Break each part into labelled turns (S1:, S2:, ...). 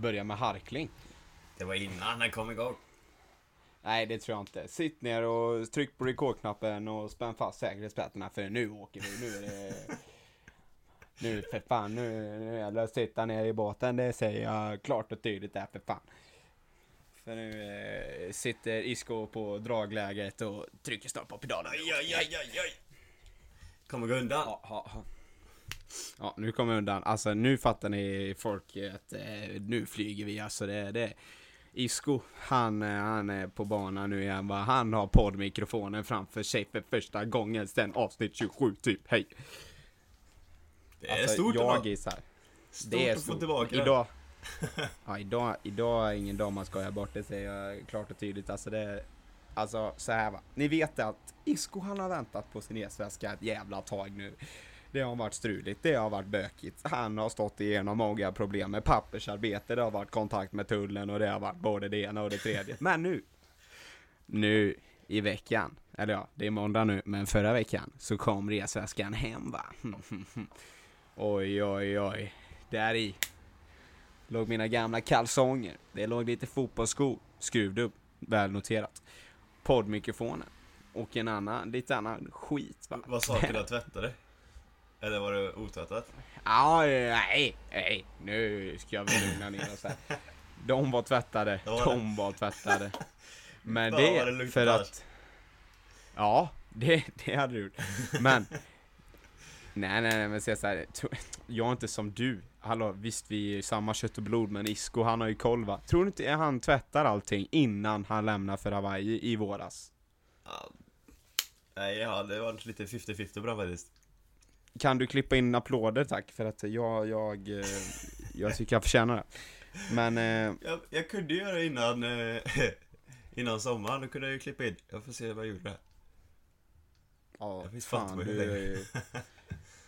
S1: Börja med harkling.
S2: Det var innan den kom igång.
S1: Nej, det tror jag inte. Sitt ner och tryck på rekordknappen och spänn fast säkerhetsbältena för nu åker vi. Nu är det... Nu för fan, nu, nu gäller det att sitta ner i båten. Det säger jag klart och tydligt där för fan. För nu eh, sitter Isko på dragläget och trycker snart på pedalen.
S2: Aj, aj, aj, aj, aj. Kommer gå undan.
S1: Ja, ja, ja. Ja, nu kommer jag undan. Alltså nu fattar ni folk att eh, nu flyger vi. Alltså det, det Isko, han, eh, han är på banan nu igen va. Han har poddmikrofonen framför sig för första gången sedan avsnitt 27 typ. Hej!
S2: Det är stort
S1: jag
S2: ändå.
S1: gissar.
S2: Stort
S1: Det är
S2: att få
S1: stort.
S2: tillbaka.
S1: Idag, ja, idag, idag är ingen dag man skojar bort, det säger jag klart och tydligt. Alltså det är, alltså så här va. Ni vet att Isko han har väntat på sin resväska ett jävla tag nu. Det har varit struligt, det har varit bökigt. Han har stått igenom många problem med pappersarbete, det har varit kontakt med tullen och det har varit både det ena och det tredje. Men nu, nu i veckan, eller ja, det är måndag nu, men förra veckan så kom resväskan hem va. Oj, oj, oj. Där i låg mina gamla kalsonger. Det låg lite fotbollsskor, skruvdubb, väl noterat. Poddmikrofonen. Och en annan, lite annan skit va.
S2: Vad sa du att tvätta det? Eller var det otvättat?
S1: Ja, nej, nej, nu ska vi lugna ner oss här. De var tvättade,
S2: Ja,
S1: de var tvättade. Men
S2: Fan, det
S1: det, för att... Ja, det, det hade du gjort. Men... Nej, nej, nej, men säg så här, jag är inte som du. Hallå, visst vi är samma kött och blod, men Isko han har ju koll va? Tror du inte han tvättar allting innan han lämnar för Hawaii i våras?
S2: Ja. Nej, ja, det var lite 50-50 på den faktiskt.
S1: Kan du klippa in applåder tack? För att jag, jag, eh, jag tycker jag förtjänar det. Men, eh,
S2: Jag, jag kunde göra det innan, eh, innan sommaren, då kunde jag ju klippa in. Jag får se vad jag gjorde.
S1: Ja,
S2: Jag fan
S1: du
S2: det.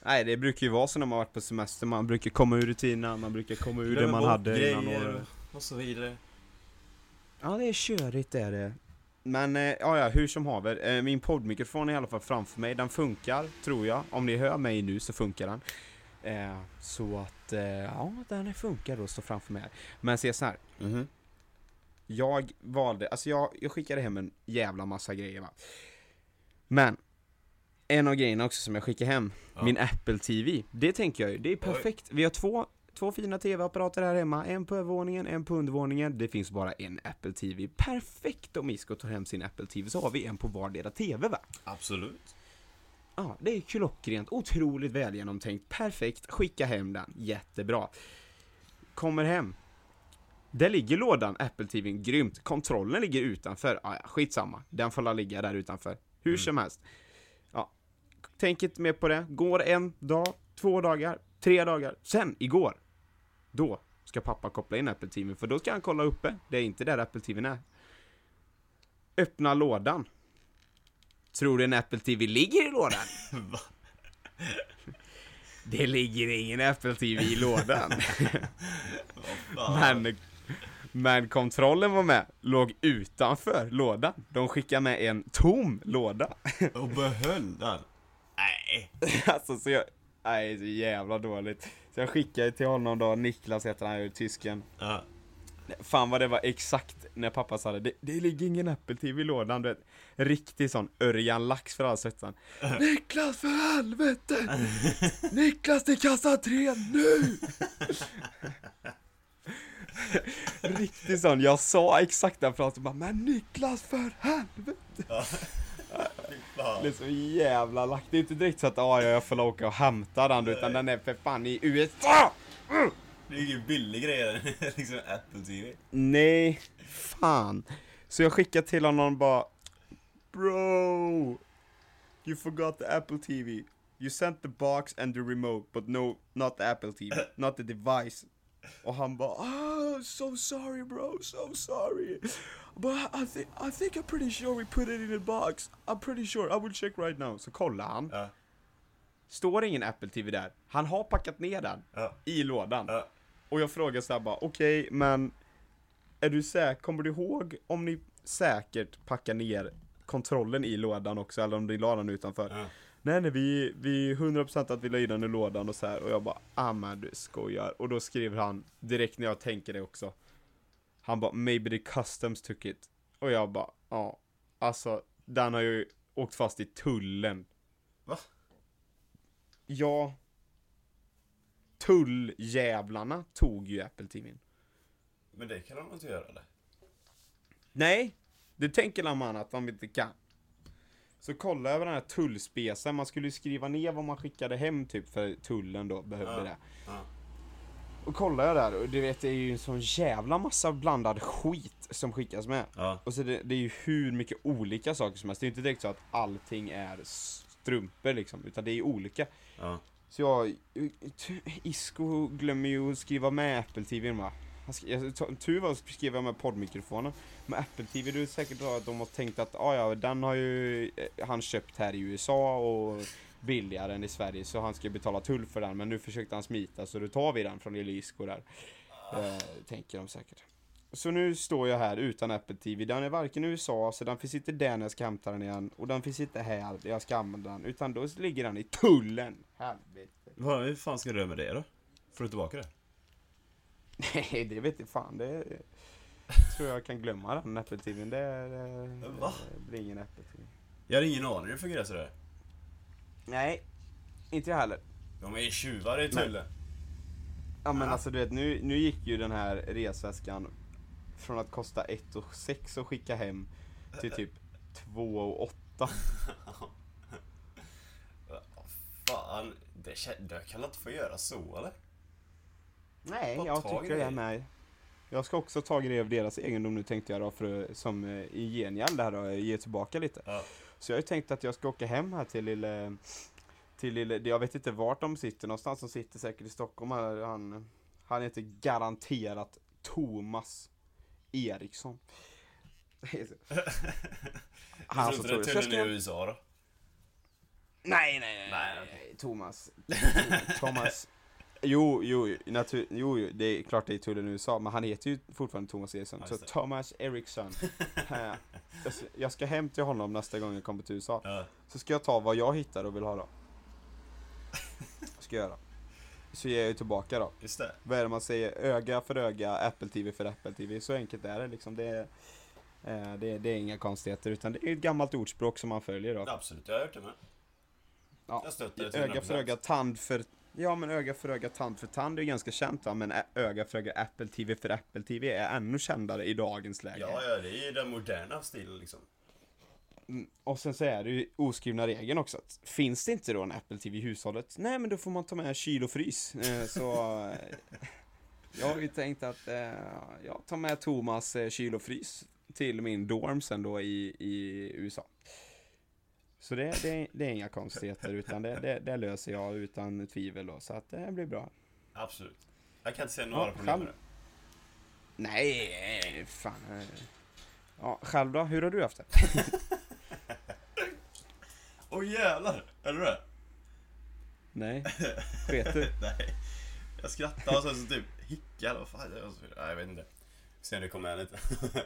S1: Nej det brukar ju vara så när man varit på semester, man brukar komma ur rutinerna, man brukar komma ur det
S2: Glömmer
S1: man
S2: bort
S1: hade innan året.
S2: och så vidare.
S1: Ja det är körigt det är det. Men eh, ja, ja, hur som haver, eh, min poddmikrofon är i alla fall framför mig, den funkar tror jag. Om ni hör mig nu så funkar den. Eh, så att, eh, ja den funkar då, står framför mig. Men se så här.
S2: Mhm.
S1: Jag valde, alltså jag, jag skickade hem en jävla massa grejer va. Men, en av grejerna också som jag skickade hem,
S2: Ja.
S1: min Apple TV, det tänker jag ju, det är perfekt. Vi har två, två fina TV-apparater här hemma, en på övervåningen, en på undervåningen. Det finns bara en Apple TV. Perfekt om Isko tar hem sin Apple TV så har vi en på vardera TV va?
S2: Absolut.
S1: Ja, det är klockrent, otroligt väl genomtänkt, perfekt, skicka hem den, jättebra. Kommer hem. Där ligger lådan, Apple TVn, grymt. Kontrollen ligger utanför, ah, ja, skitsamma. Den får la ligga där utanför. Hur
S2: Mm.
S1: som helst. Ja. Tänk inte mer på det. Går en dag, två dagar, tre dagar. Sen, igår. Då ska pappa koppla in Apple TVn, för då ska han kolla uppe. Det är inte där Apple TVn är. Öppna lådan. Tror du en Apple TV ligger i lådan?
S2: Va?
S1: Det ligger ingen Apple TV i lådan. Men, men kontrollen var med, låg utanför lådan. De skickade med en tom låda.
S2: Och behöll den. Nej.
S1: alltså så jag, nej så jävla dåligt. Så jag skickade till honom då, Niklas heter han ju, tysken.
S2: Ja.
S1: Fan vad det var exakt när pappa sa det, det, det ligger ingen Apple TV i lådan, du vet. Riktig sån Örjan Lax för all svetsan. Niklas för helvete! Niklas till kassa tre nu! Riktig sån, jag sa exakt den frasen bara Men Niklas för helvete! Det är så jävla lack, det är inte direkt så att ah, jag får åka och hämta den utan den är för fan i USA!
S2: Det är ju billig grej, liksom Apple TV.
S1: Nej, fan. Så jag skickade till honom bara Bro! You forgot the Apple TV. You sent the box and the remote, but no, not the Apple TV, not the device. Och han bara oh, so sorry bro, so sorry. But I, think, I think I'm pretty sure we put it in a box. I'm pretty sure, I will check right now. Så kollar han.
S2: Ja.
S1: Står ingen Apple TV där. Han har packat ner den
S2: Ja.
S1: i lådan.
S2: Ja.
S1: Och jag frågar så här bara, okej, men är du säker, kommer du ihåg om ni säkert packar ner kontrollen i lådan också, eller om ni la den utanför? Nej nej vi, vi 100% att vi la in den i lådan och så här och jag bara ah men du skojar. Och då skriver han direkt när jag tänker det också. Han bara maybe the customs took it. Och jag bara ja alltså den har ju åkt fast i tullen.
S2: Va?
S1: Ja. Tulljävlarna tog ju Apple TVn
S2: Men det kan de inte göra eller?
S1: Nej, det tänker man att de inte kan. Så kolla över den här tullspecen, man skulle ju skriva ner vad man skickade hem typ för tullen då behövde
S2: Ja.
S1: det.
S2: Ja.
S1: Och kollar jag där och du vet det är ju en sån jävla massa blandad skit som skickas med.
S2: Ja.
S1: Och så det, det är ju hur mycket olika saker som helst. Det är inte direkt så att allting är strumpor liksom, utan det är olika.
S2: Ja.
S1: Så jag, Isko glömmer ju att skriva med Apple TV va? Han sk- jag- alltså, Tur var skrev jag med poddmikrofonen. Med Apple TV, du är säkert att de har tänkt att ah, ja, den har ju eh, han köpt här i USA och billigare än i Sverige så han ska betala tull för den men nu försökte han smita så då tar vi den från Elisco där. Eh, tänker de säkert. Så nu står jag här utan Apple TV. Den är varken i USA så den finns inte där när jag ska hämta den igen och den finns inte här där jag ska använda den utan då ligger den i tullen. Helvete.
S2: Vad, hur fan ska du göra med det då? Får du tillbaka det?
S1: Nej, det vet jag fan. Det tror jag kan glömma den TVn. Det, det,
S2: Va?
S1: det blir ingen TV.
S2: Jag hade ingen aning hur det fungerar sådär.
S1: Nej, inte jag heller.
S2: De är tjuvar i tullen.
S1: Ja men
S2: Ja.
S1: alltså du vet, nu, nu gick ju den här resväskan från att kosta 1 och 6 att skicka hem till typ 2 och 8.
S2: Fan, det, det kan inte få göra så eller?
S1: Nej,
S2: Bara
S1: jag tycker det med. Jag ska också ta grejer av deras egendom nu tänkte jag då för som eh, i gengäld här då, ge tillbaka lite.
S2: Ja.
S1: Så jag har ju tänkt att jag ska åka hem här till lille, till lille, jag vet inte vart de sitter någonstans, de sitter säkert i Stockholm här, han, han heter garanterat Thomas Eriksson.
S2: Han
S1: som
S2: tror
S1: det.
S2: är i USA då?
S1: Nej, nej, nej,
S2: Nej,
S1: nej, Thomas. Thomas. Jo, jo, natur, jo, jo, det är klart det är tullen i USA, men han heter ju fortfarande Thomas Eriksson. Så. Thomas Eriksson. Eh, jag ska- hem till honom nästa gång jag kommer till USA.
S2: Ja.
S1: Så ska jag ta vad jag hittar och vill ha då. Ska jag göra. Så ger jag ju tillbaka då.
S2: Just det.
S1: Vad är det man säger? Öga för öga, Apple TV för Apple TV. Så enkelt är det liksom. Det är, eh, det, det är inga konstigheter utan det är ett gammalt ordspråk som man följer då.
S2: Absolut, jag har hört det med.
S1: Ja.
S2: Jag stöttar det till
S1: Öga för
S2: 100%.
S1: öga, tand för... Ja men öga för öga, tand för tand är ju ganska känt va, men öga för öga, Apple TV för Apple TV är ännu kändare i dagens läge.
S2: Ja, ja, det är ju den moderna stilen liksom.
S1: Mm, Och sen så är det ju oskrivna regeln också att finns det inte då en Apple TV i hushållet, nej men då får man ta med kyl och frys. Eh, Så jag har ju tänkt att eh, jag tar med Thomas eh, kyl och frys till min dorm sen då i, i USA. Så det, det, det är inga konstigheter utan det, det, det löser jag utan tvivel då, så att det blir bra.
S2: Absolut. Jag kan inte se några
S1: Ja,
S2: problem med
S1: själv-
S2: det.
S1: Nej, fan. Ja, själv då? Hur har du haft det?
S2: Åh jävlar! Är du det?
S1: Nej, vet du?
S2: Nej. Jag skrattar och sen så typ hickar och fan. Jag, nej, jag vet inte. Se om det kommer med lite.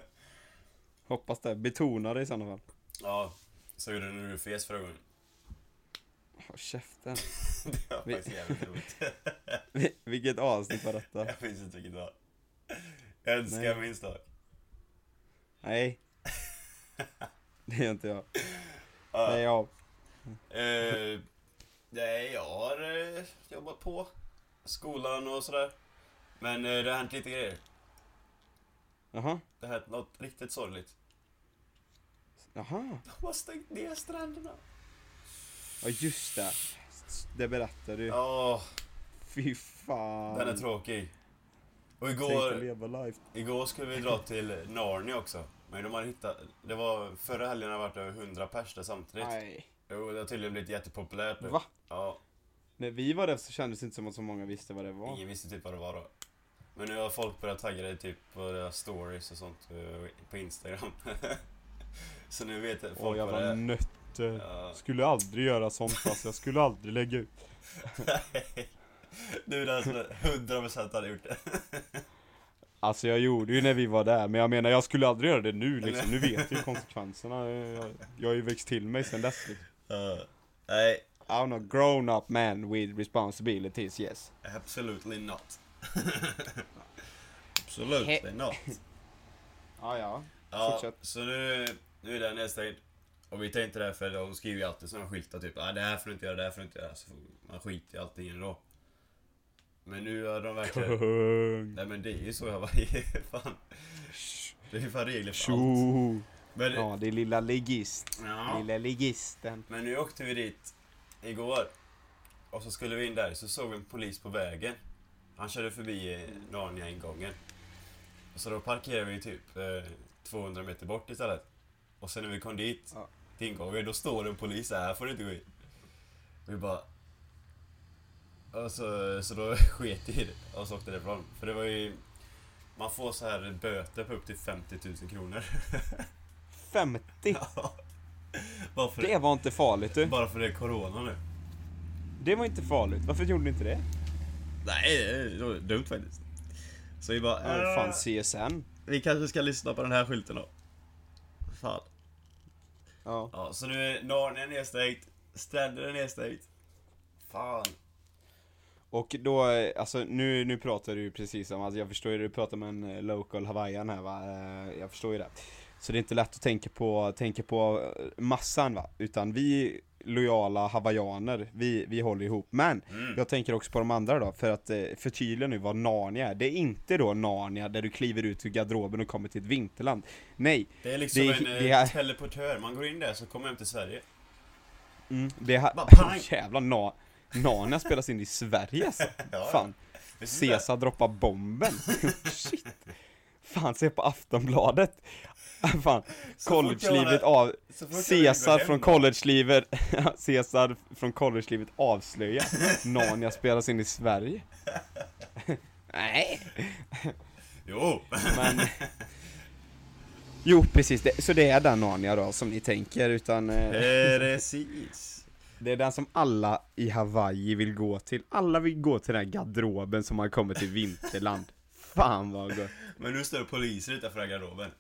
S1: Hoppas det. Betona det i sådana fall.
S2: ja, så gjorde du när du fes förra gången.
S1: Håll käften.
S2: Det var
S1: Vi-
S2: faktiskt jävligt roligt.
S1: Vilket avsnitt var detta?
S2: Jag minns inte vilket det var. Jag önskar
S1: Nej.
S2: jag minns det.
S1: Nej. Det är inte jag.
S2: Ja.
S1: Det är jag.
S2: Eh, nej, jag har eh, jobbat på skolan och sådär. Men eh, det har hänt lite grejer.
S1: Jaha.
S2: Det har hänt något riktigt sorgligt.
S1: Jaha.
S2: De har stängt ner stränderna.
S1: Ja just det. Det berättade du.
S2: Ja,
S1: Fy fan.
S2: den är tråkig. Och igår, igår skulle vi dra till Narnia också. Men de har hittat, det var, förra helgen har det varit över 100 pers där samtidigt.
S1: Nej.
S2: Jo, det har tydligen blivit jättepopulärt nu.
S1: Va?
S2: Ja,
S1: När vi var där så kändes det inte som att så många visste vad det var.
S2: ingen visste typ vad det var då. Men nu har folk börjat tagga det typ på deras stories och sånt eh, på Instagram. Så nu vet folk
S1: Åh
S2: vad det
S1: jävla
S2: är.
S1: nötter.
S2: Ja.
S1: Skulle aldrig göra sånt fast jag skulle aldrig lägga ut.
S2: Du är den som 100% hade gjort det.
S1: Alltså jag gjorde ju när vi var där, men jag menar jag skulle aldrig göra det nu liksom. Nu vet jag ju konsekvenserna. Jag, jag har ju växt till mig sen dess liksom.
S2: Nej,
S1: I'm not grown up man with responsibilities, yes.
S2: absolutely not. absolutely not.
S1: Ja, ja.
S2: Ja,
S1: Fortsätt.
S2: så nu, nu är den nedstängd. Och vi tänkte det för de skriver ju alltid sådana skyltar typ ah, det här får du inte göra, det här får du inte göra. Så man skiter i allting ändå. Men nu har de verkligen...
S1: Kung.
S2: Nej men det är ju så jag var fan. Det är ju fan regler för allt. Men,
S1: Ja, det är lilla ligist.
S2: ja.
S1: Lilla ligisten.
S2: Men nu åkte vi dit igår. Och så skulle vi in där, så såg vi en polis på vägen. Han körde förbi eh, Narnia-ingången. Så då parkerade vi typ eh, 200 meter bort istället. Och sen när vi kom dit,
S1: Ja.
S2: till ingången, då står det en polis där, här får du inte gå in. Vi bara... Och så, så då sket i det och så åkte därifrån. För det var ju... Man får så här böter på upp till 50 000 kronor.
S1: 50.
S2: Bara för
S1: Det var inte farligt du.
S2: Bara för det är corona nu.
S1: Det var inte farligt. Varför gjorde ni inte det?
S2: Nej, det är dumt faktiskt. Så vi bara...
S1: Ja,
S2: "Äh,
S1: fan CSN.
S2: Vi kanske ska lyssna på den här skylten då. Fan.
S1: Ja.
S2: Ja, så nu är Narnia nedstängt. Stränder är nedstängt. Fan.
S1: Och då, alltså nu, nu pratar du ju precis om, alltså jag förstår ju, du pratar med en eh, local hawaiian här va, Eh, jag förstår ju det. Så det är inte lätt att tänka på, tänka på eh, massan va, utan vi lojala hawaiianer, vi, vi håller ihop. Men
S2: Mm.
S1: jag tänker också på de andra då, för att eh, förtydliga nu vad Narnia är. Det är inte då Narnia där du kliver ut ur garderoben och kommer till ett vinterland. Nej,
S2: Det är liksom
S1: Det-
S2: en
S1: det
S2: eh,
S1: är-
S2: teleportör. Man går in där så kommer hem till Sverige.
S1: mm, det är
S2: Bara pang!
S1: jävla na Narnia spelas in i Sverige alltså.
S2: Ja,
S1: Fan.
S2: Det?
S1: Caesar droppar bomben. Shit. Fan, se på Aftonbladet. Fan, collegelivet av...
S2: Hem
S1: från collegelivet... Caesar från collegelivet. Narnia spelas in i Sverige. Nej.
S2: Jo!
S1: Men... Jo, precis. Det, så det är den Narnia då som ni tänker, utan... Eh,
S2: Precis.
S1: det är den som alla i Hawaii vill gå till. Alla vill gå till den här garderoben som har kommit till vinterland. Fan vad gott.
S2: Men nu står poliser utanför garderoben.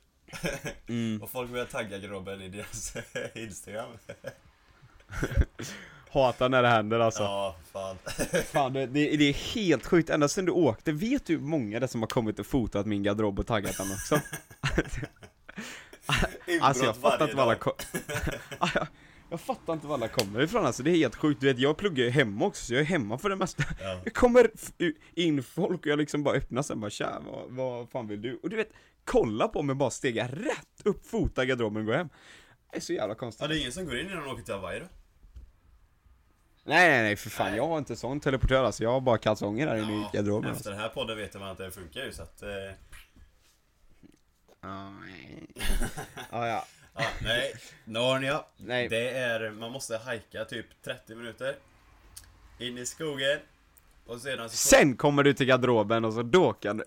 S1: Mm.
S2: Och folk börjar tagga garderoben i deras Instagram.
S1: Hatar när det händer alltså.
S2: Ja, fan.
S1: Fan, det, det är helt sjukt, ända sedan du åkte, vet du hur många det som har kommit och fotat min garderob och taggat den också? Alltså jag fattar inte var alla kom... Ja, jag, fattar inte var alla kommer ifrån alltså, det är helt sjukt. Du vet, jag pluggar ju hemma också, så jag är hemma för det mesta.
S2: Ja.
S1: Det kommer in folk och jag liksom bara öppnar sen bara tja, vad, vad fan vill du? Och du vet, kolla på mig bara stega rätt upp, fota garderoben och gå hem. Det är så jävla konstigt.
S2: Ja, det är ingen som går in innan de åker till Hawaii då?
S1: Nej nej nej för fan,
S2: Nej.
S1: jag har inte sån teleportör alltså, jag har bara kalsonger här inne i garderoben.
S2: efter
S1: Alltså.
S2: den här podden vet man att det funkar ju så att... Eh,
S1: Ja, nej. ja, ja.
S2: ja, nej, Narnia.
S1: Nej.
S2: Det är, man måste hajka typ 30 minuter. In i skogen. Sedan så...
S1: Sen kommer du till garderoben och så då kan du...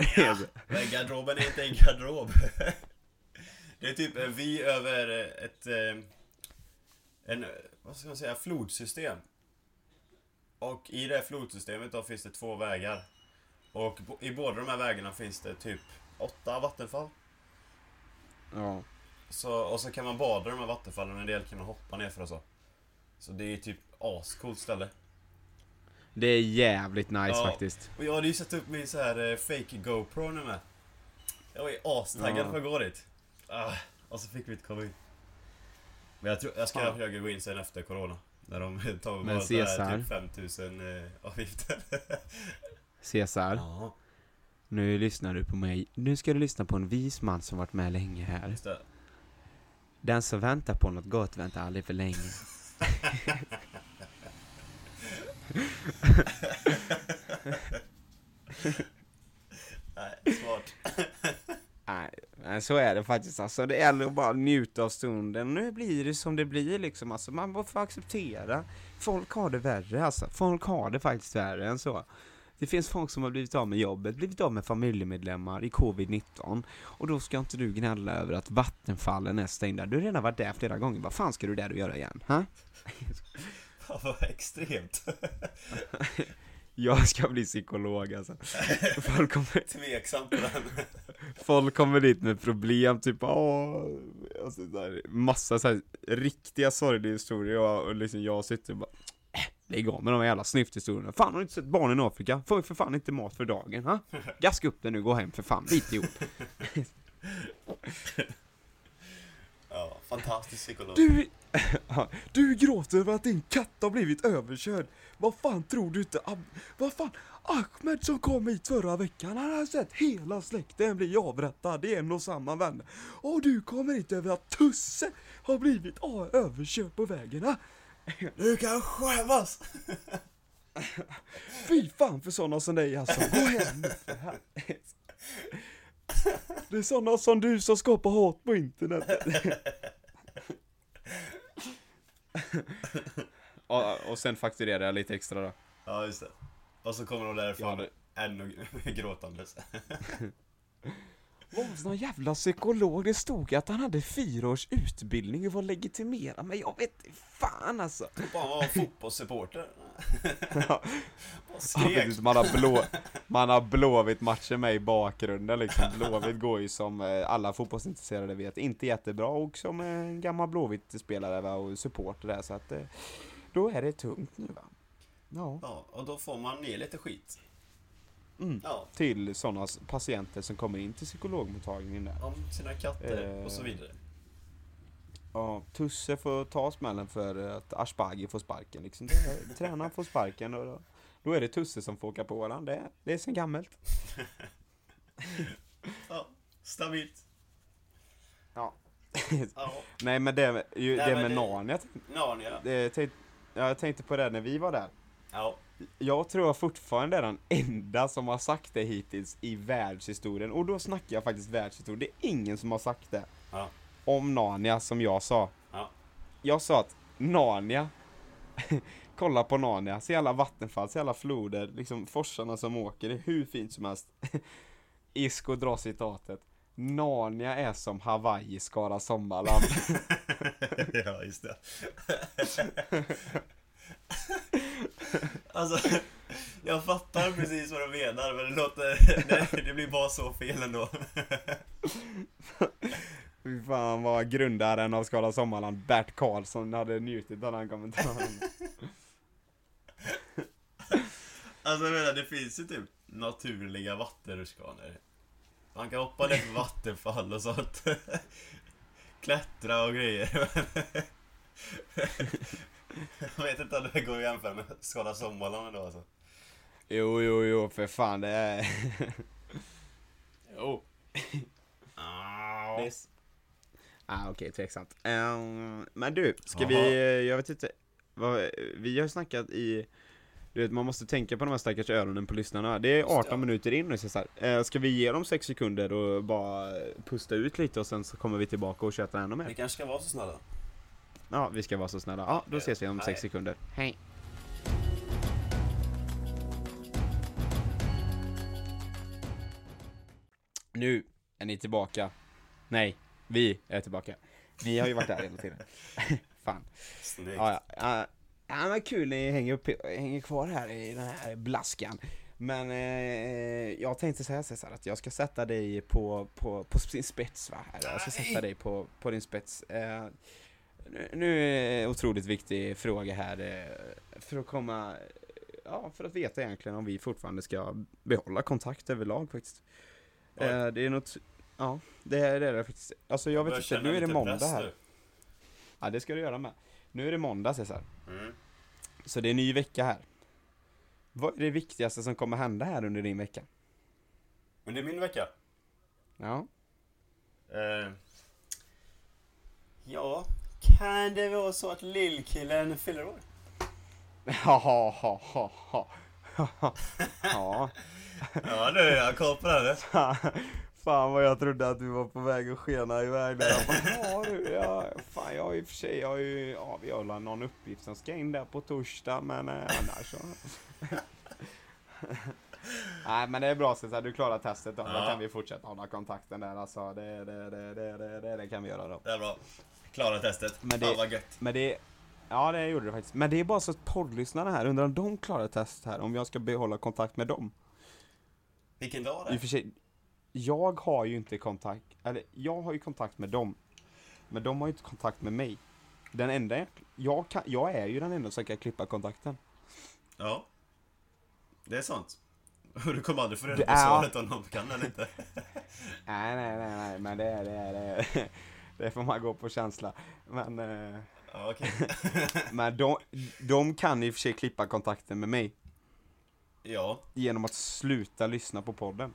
S2: Men garderoben är inte en garderob. Det är typ en vy över ett... eh, En, vad ska man säga, flodsystem. Och i det flodsystemet då finns det två vägar. Och i båda de här vägarna finns det typ åtta vattenfall.
S1: ja.
S2: Så, och så kan man bada i de här vattenfallen en del kan man hoppa ner för och så. Så det är typ ascoolt ställe.
S1: Det är jävligt nice
S2: Ja.
S1: faktiskt.
S2: Och jag hade ju satt upp min så här eh, fake GoPro nu med. Jag var ju astaggad
S1: Ja.
S2: för att gå dit. Ah, och så fick vi inte komma in. Men jag, tror, jag ska försöka gå in sen efter corona. När de tar
S1: Men Cesar?
S2: typ 5000 eh, avgifter.
S1: Cesar,
S2: ja,
S1: nu lyssnar du på mig. Nu ska du lyssna på en vis man som varit med länge här.
S2: just det.
S1: Den som väntar på något gott väntar aldrig för länge.
S2: Nej, smart.
S1: Nej, men så är det faktiskt alltså. Det gäller att bara njuta av stunden. Nu blir det som det blir liksom. Alltså, man får få acceptera. Folk har det värre alltså. Folk har det faktiskt värre än så. Det finns folk som har blivit av med jobbet, blivit av med familjemedlemmar i covid-19 Och då ska inte du gnälla över att vattenfallen är stängda. Du har redan varit där flera gånger, vad fan ska du där och göra igen? Ha?
S2: Fan vad extremt.
S1: Jag ska bli psykolog alltså. Folk kommer,
S2: Tveksam på den.
S1: folk kommer dit med problem, typ åh, Alltså, där, massa så här, riktiga sorgliga historier och, och liksom jag sitter och bara äh, Lägg av med de jävla snyfthistorierna. Fan har du inte sett barnen i Afrika? Får vi för fan inte mat för dagen, ha? Gaska upp det nu, gå hem för fan, bit ihop.
S2: Ja, fantastisk psykolog.
S1: Du, du gråter över att din katt har blivit överkörd. Vad fan tror du inte? Vad fan? Ahmed som kom hit förra veckan, han har sett hela släkten bli avrättad. Det är en och samma vän. Och du kommer inte över att Tusse har blivit överkörd på vägen. Ha?
S2: Du kan skämmas!
S1: Fy fan för sådana som dig alltså. Gå hem. Det är sådana som du som skapar hat på internet. och, och sen fakturerar jag lite extra då.
S2: Ja, just det. Och så kommer de därifrån
S1: Ja,
S2: ännu gråtandes.
S1: Vad var någon jävla psykolog? Det stod att han hade fyra års utbildning och var legitimerad, men jag vet fan alltså.
S2: Bara var fotbollssupporter.
S1: Ja,
S2: skrek.
S1: man har blå, man har Blåvitt matcher med i bakgrunden liksom. Blåvitt går ju som eh, alla fotbollsintresserade vet, inte jättebra och som en gammal Blåvitt-spelare va, och supporter där så att eh, då är det tungt nu va. Ja,
S2: Ja, och då får man ner lite skit.
S1: Mm.
S2: Ja,
S1: till sådana patienter som kommer in till psykologmottagningen där.
S2: om sina katter
S1: Eh.
S2: och så vidare.
S1: Ja, Tusse får ta smällen för att Ashbagi får sparken liksom. Tränaren får sparken och då, då är det Tusse som får åka på varandra. Det, det är sen gammalt.
S2: Ja, stabilt.
S1: Ja.
S2: Ja,
S1: Nej men det, ju,
S2: Nej,
S1: det
S2: men
S1: med
S2: det-
S1: Narnia,
S2: Narnia.
S1: det, tänk, jag tänkte på det när vi var där.
S2: Ja,
S1: Jag tror jag fortfarande är den enda som har sagt det hittills i världshistorien. Och då snackar jag faktiskt världshistorien. Det är ingen som har sagt det.
S2: Ja.
S1: Om Narnia som jag sa.
S2: Ja.
S1: Jag sa att Narnia, kolla på Narnia, se alla vattenfall, se alla floder, liksom forsarna som åker, det är hur fint som helst. Isko drar citatet. Narnia är som Hawaii skara sommarland.
S2: ja just det. Alltså, jag fattar precis vad du menar men det låter, det, det blir bara så fel ändå.
S1: Fy fan vad grundaren av Skala Sommarland, Bert Karlsson, hade njutit av den kommentaren.
S2: Alltså jag menar, det finns ju typ naturliga vattenrutschkanor. Man kan hoppa ner för vattenfall och sånt. Klättra och grejer. Jag vet inte om det går att jämföra med Skala Sommarland ändå alltså.
S1: Jo, jo, jo, för fan det är... jo.
S2: Ah.
S1: Ah, okej, tveksamt. Ehm, men du, ska
S2: Jaha.
S1: vi, eh, jag vet inte, vad, vi har snackat i, du vet man måste tänka på de här stackars öronen på lyssnarna. Det är
S2: Just det.
S1: 18 minuter in nu så här. Eh, Ska vi ge dem 6 sekunder och bara pusta ut lite och sen så kommer vi tillbaka och köta ännu mer?
S2: Vi kanske ska vara så snälla.
S1: Ja, vi ska vara så snälla. Ja, då ses vi om
S2: Hej.
S1: 6 sekunder. Hej! Nu är ni tillbaka. Nej, vi är tillbaka. Vi har ju varit där hela tiden. Fan.
S2: Snyggt.
S1: Ja, ja. ja. Ja, men kul ni hänger, upp, hänger kvar här i den här blaskan. Men eh, jag tänkte säga så här att jag ska sätta dig på, på, på sin spets va? Här. Jag ska sätta dig på, på din spets. Eh, nu, är en otroligt viktig fråga här eh, för att komma, ja för att veta egentligen om vi fortfarande ska behålla kontakt överlag faktiskt.
S2: Oj.
S1: Eh, det är något, ja det är det faktiskt. Alltså jag vet
S2: börjar
S1: inte, nu är det måndag här. Ja det ska du göra med. Nu är det måndag Cesar.
S2: Mm.
S1: Så det är en ny vecka här. Vad är det viktigaste som kommer hända här under din vecka?
S2: Är min vecka.
S1: Ja.
S2: Eh, ja, kan det vara så att lillkillen fyller år?
S1: Ha ha ha ha. Ja.
S2: Ja du, jag har koll på det.
S1: Fan vad jag trodde att du var på väg att skena iväg där. Jag bara, Ja du, ja, fan jag har i och för sig, jag har ju, ja vi har någon uppgift som ska in där på torsdag men eh, annars så. Nej men det är bra Cesar, du klarar testet då. Då
S2: Ja.
S1: kan vi fortsätta hålla kontakten där alltså. Det, det, det, det, det, det, det kan vi göra då.
S2: Det är bra. Klara testet.
S1: Men det-
S2: Fan vad gött.
S1: Men det Ja det gjorde det faktiskt. Men det är bara så att poddlyssnarna här undrar om de klarar test här, om jag ska behålla kontakt med dem.
S2: Vilken dag
S1: I
S2: det
S1: och för sig, jag har ju inte kontakt, eller jag har ju kontakt med dem. Men de har ju inte kontakt med mig. Den enda jag, jag, kan, jag är ju den enda som kan klippa kontakten.
S2: Ja. Det är sant. Du kommer aldrig få reda på
S1: är-
S2: svaret om någon kan eller inte.
S1: Nej, nej, nej, nej, men det är det, är, det, det får man gå på känsla. Men, eh,
S2: okej.
S1: men de, de kan i och för sig klippa kontakten med mig
S2: Ja,
S1: genom att sluta lyssna på podden.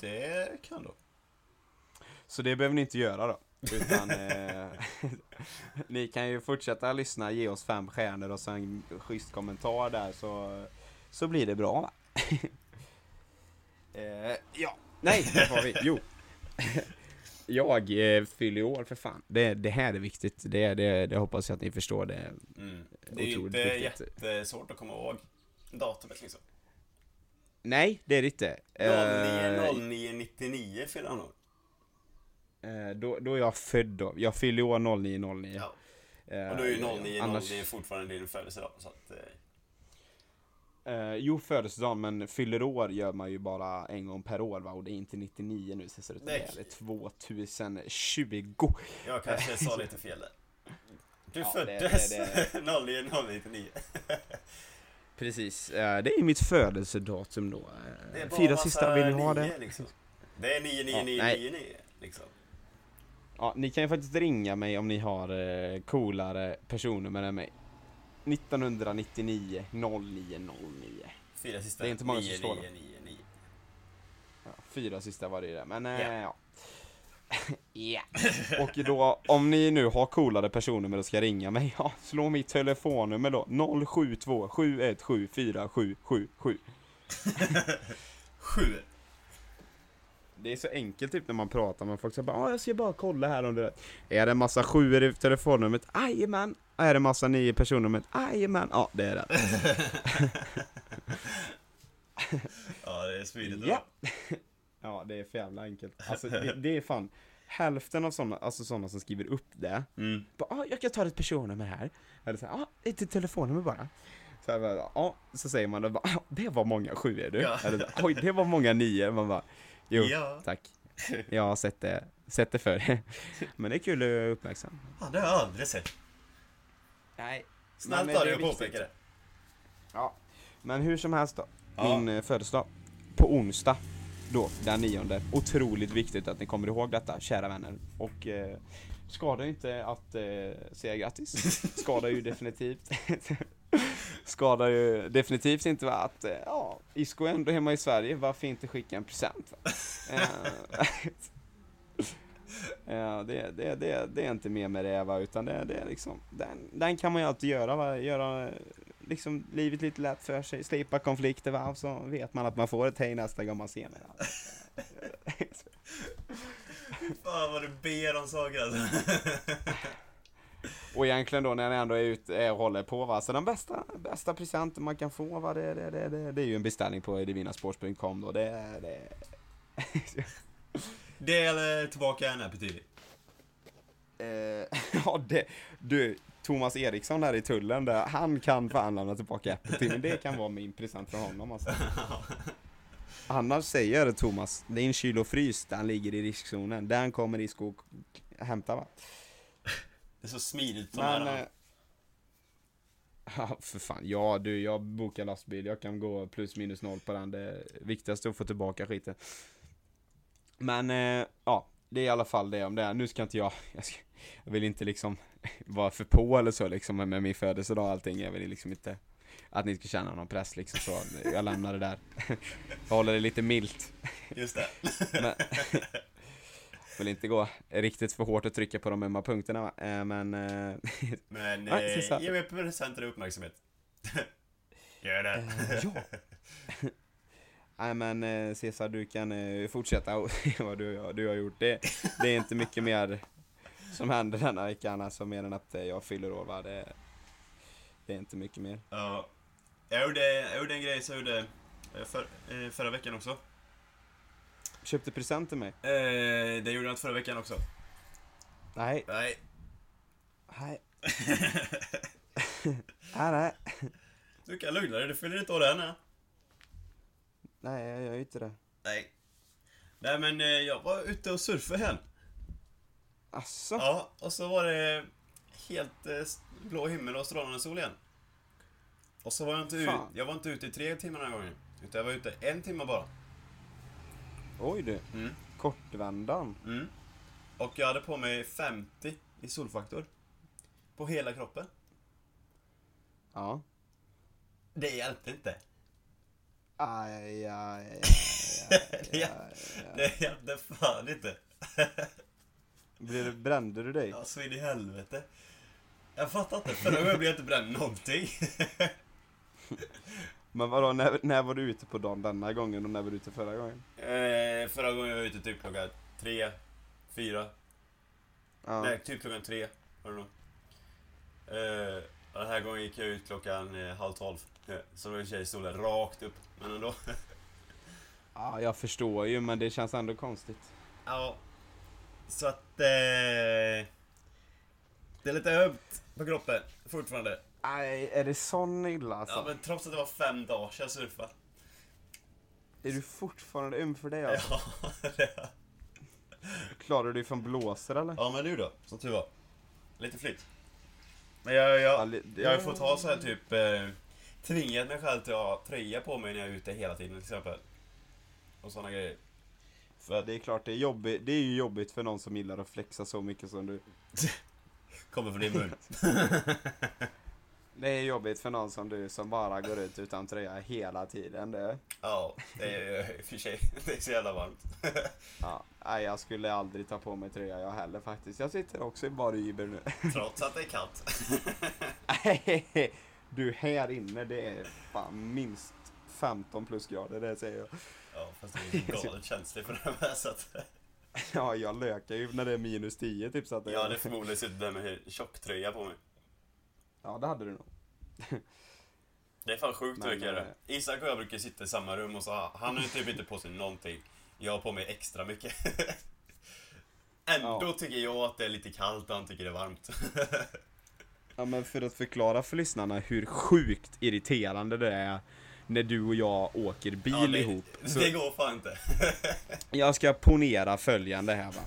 S2: det kan du.
S1: Så det behöver ni inte göra då. Utan eh, ni kan ju fortsätta lyssna, ge oss fem stjärnor och så en schysst kommentar där så, så blir det bra va? eh, ja, nej, vad var vi? Jo. Jag eh, fyller år för fan. Det, det här är viktigt. Det, det, det hoppas jag att ni förstår. Det.
S2: Mm. Det är inte
S1: viktigt.
S2: jättesvårt att komma ihåg datumet liksom.
S1: Nej, det är det inte. Eh,
S2: 09.09.99 fyller han år.
S1: eh, då, då är jag född då. Jag fyller år 0909.
S2: Ja.
S1: Eh,
S2: Och då är ju
S1: annars-
S2: 09.09 fortfarande din födelsedag. Så att, eh,
S1: Eh, jo, födelsedagen, men fyller år gör man ju bara en gång per år va? Och det är inte 99 nu, så det
S2: Nej.
S1: det är 2020.
S2: jag kanske sa lite fel där. Du
S1: Ja, det-
S2: föddes
S1: det-
S2: 09.09.99.
S1: Precis, eh, det är mitt födelsedatum då.
S2: Det
S1: Eh, Fyra sista, vill ni ha det?
S2: Liksom. Det är
S1: Ja,
S2: 99999 liksom.
S1: Ja, ni kan ju faktiskt ringa mig om ni har eh, coolare personnummer än mig. 1999 0909.
S2: Fyra sista
S1: Det är inte många som slår då.
S2: 9999.
S1: Ja, fyra sista var det det, men
S2: Ja.
S1: eh, ja. Ja. Och då, om ni nu har coolare personnummer och ska ringa mig, ja, slå mitt telefonnummer då, 072 717 4777.
S2: Sju.
S1: Det är så enkelt typ när man pratar med folk, så bara, ah, jag ska bara kolla här om det är det en massa sjuor i telefonnumret? Jajamän! Är det massa nio personnumret? Jajamän! Ja, det är det.
S2: Ja, det är smidigt
S1: Ja. Ja, det är för jävla enkelt. Alltså, det, det är fan hälften av sådana, alltså sådana som skriver upp det,
S2: Mm.
S1: Bara, ah, jag kan ta ett personnummer här. Eller så här, ah, ett telefonnummer bara. Så, här, bara, ah, så säger man, då bara, ah, det var många sjuor du.
S2: Ja.
S1: Eller, Oj, det var många nio. Man bara, jo,
S2: Ja.
S1: tack. Jag har sett det, sett det för Men det är kul att uppmärksamma.
S2: ja, det har jag aldrig sett.
S1: Nej.
S2: Snällt
S1: Men,
S2: av dig att
S1: är
S2: påpeka det.
S1: Ja. Men hur som helst då.
S2: Ja.
S1: Min eh, födelsedag. På onsdag. Då, den nionde. Otroligt viktigt att ni kommer ihåg detta, kära vänner. Och eh, skadar ju inte att eh, säga grattis. Skadar ju definitivt. skadar ju definitivt inte va, att, eh, ja, Isco är ändå hemma i Sverige, varför inte skicka en present? Eh, Ja, det, det, det, det är inte mer med det va, utan det, det är liksom, den, den kan man ju alltid göra va, göra liksom livet lite lätt för sig, slippa konflikter va, och så vet man att man får ett hej nästa gång man ser mig.
S2: Fan vad du ber om saker alltså.
S1: Och egentligen då när jag ändå är ute och håller på va, så den bästa, bästa presenten man kan få va, det, det, det, det, det är ju en beställning på divinasports.com då, det, det
S2: Det eller tillbaka en Apple TV.
S1: Eh, ja, det, du, Thomas Eriksson där i tullen, där, han kan fan lämna tillbaka Apple TV, det kan vara min present från honom alltså. Annars säger Thomas, en kyl och frys, den ligger i riskzonen, den kommer i skog hämta va.
S2: Det är så smidigt som
S1: Men,
S2: är
S1: eh, ja för fan, ja du, jag bokar lastbil, jag kan gå plus minus noll på den, det viktigaste är att få tillbaka skiten. Men, eh, ja, det är i alla fall det om det. Nu ska inte jag, jag, ska, jag vill inte liksom vara för på eller så liksom med min födelsedag och allting. Jag vill liksom inte att ni ska känna någon press liksom så. Jag lämnar det där. Jag håller det lite milt.
S2: Just det.
S1: Men, vill inte gå riktigt för hårt och trycka på de ömma punkterna? Eh, Men, eh,
S2: Men eh, ge mig presenter och uppmärksamhet. Gör det.
S1: Eh, ja. Nej men eh, Cesar, du kan eh, fortsätta och vad du, du har gjort. Det, det är inte mycket mer som händer denna veckan, alltså mer än att jag fyller år va. Det, det är inte mycket mer.
S2: Ja. Jag gjorde, jag gjorde en grej som jag gjorde för, förra veckan också.
S1: Köpte present till mig?
S2: Eh, det gjorde jag inte förra veckan också.
S1: Nej,
S2: Nej.
S1: nej, nej, nej.
S2: Du kan lugna dig, du fyller inte år än.
S1: Nej, jag gör ju inte det.
S2: Nej. Nej men eh, jag var ute och surfade hem.
S1: Asså?
S2: Ja, och så var det helt eh, blå himmel och strålande sol igen. Och så var jag inte ut, jag var inte ute i tre timmar den här gången. Utan jag var ute en timme bara.
S1: Oj du.
S2: Mm.
S1: Kortvändan.
S2: Mm. Och jag hade på mig 50 i solfaktor. På hela kroppen.
S1: Ja.
S2: Det hjälpte inte.
S1: Aj, aj, aj,
S2: Det Det hjälpte fan inte.
S1: Brände du dig?
S2: Ja, så in i helvete. Jag fattar inte. Förra gången blev jag inte bränd någonting.
S1: Men vadå, när, när var du ute på dagen denna gången och när var du ute förra gången?
S2: Eh, förra gången jag var ute typ klockan tre, fyra.
S1: Ja.
S2: Nej, typ klockan tre var det nog. Eh, och den här gången gick jag ut klockan eh, halv tolv. Eh, Så då tjej solen rakt upp. Men ändå.
S1: ja, jag förstår ju men det känns ändå konstigt.
S2: ja. Så att... Eh, det är lite ömt på kroppen fortfarande.
S1: Nej, är det sån illa alltså?
S2: Ja, men trots att det var fem dagar sedan jag surfade.
S1: Är du fortfarande öm för det alltså?
S2: Ja, det-
S1: Klarar du dig från blåsor eller?
S2: ja, men du då? Som tur var. Lite flytt. Men jag, jag,
S1: li-
S2: jag har fått ha så här typ... Eh, tvingat mig själv till att ha tröja på mig när jag är ute hela tiden till exempel. Och såna grejer.
S1: För det är klart, det är, jobbigt, det är ju jobbigt för någon som gillar att flexa så mycket som du.
S2: Kommer från din mun.
S1: Det är jobbigt för någon som du som bara går ut utan tröja hela tiden. Det.
S2: Ja, det är i och för sig. Det är så jävla varmt.
S1: Ja, nej, jag skulle aldrig ta på mig tröja jag heller faktiskt. Jag sitter också i bara Uber nu.
S2: Trots att det är kallt.
S1: Du, här inne det är fan minst 15 plusgrader, det säger jag.
S2: Ja, fast det är galet känsligt för det här så att...
S1: Ja, jag lökar ju när det är minus 10 typ så att det
S2: Jag hade förmodligen suttit där med tjocktröja på mig.
S1: Ja, det hade du nog.
S2: Det är fan sjukt hur mycket det. Isak och jag brukar sitta i samma rum och så han har ju typ inte på sig någonting. Jag har på mig extra mycket. Ändå
S1: Ja.
S2: tycker jag att det är lite kallt och han tycker det är varmt.
S1: Ja, men för att förklara för lyssnarna hur sjukt irriterande det är när du och jag åker bil
S2: Ja, det,
S1: ihop. Så
S2: det går fan inte.
S1: jag ska ponera följande här va.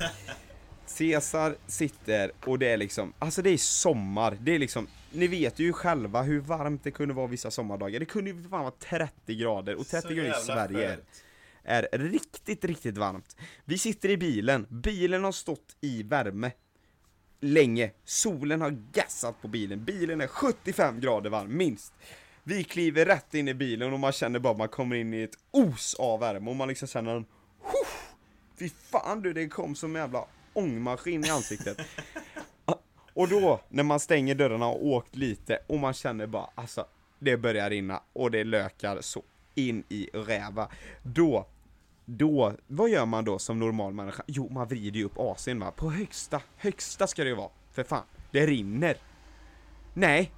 S1: Caesar sitter och det är liksom, alltså det är sommar, det är liksom, ni vet ju själva hur varmt det kunde vara vissa sommardagar. Det kunde ju fan vara 30 grader och 30
S2: Så
S1: grader i Sverige är,
S2: skönt.
S1: är riktigt, riktigt varmt. Vi sitter i bilen, bilen har stått i värme länge. Solen har gassat på bilen, bilen är 75 grader varm, minst. Vi kliver rätt in i bilen och man känner bara att man kommer in i ett os av värme och man liksom känner en "Huff, Fy fan du, det kom som jävla ångmaskin i ansiktet. Och då, när man stänger dörrarna och åkt lite och man känner bara, alltså, det börjar rinna och det lökar så in i räva. Då, då, vad gör man då som normal människa? Jo, man vrider ju upp AC'n va, på högsta, högsta ska det ju vara. För fan, det rinner. Nej,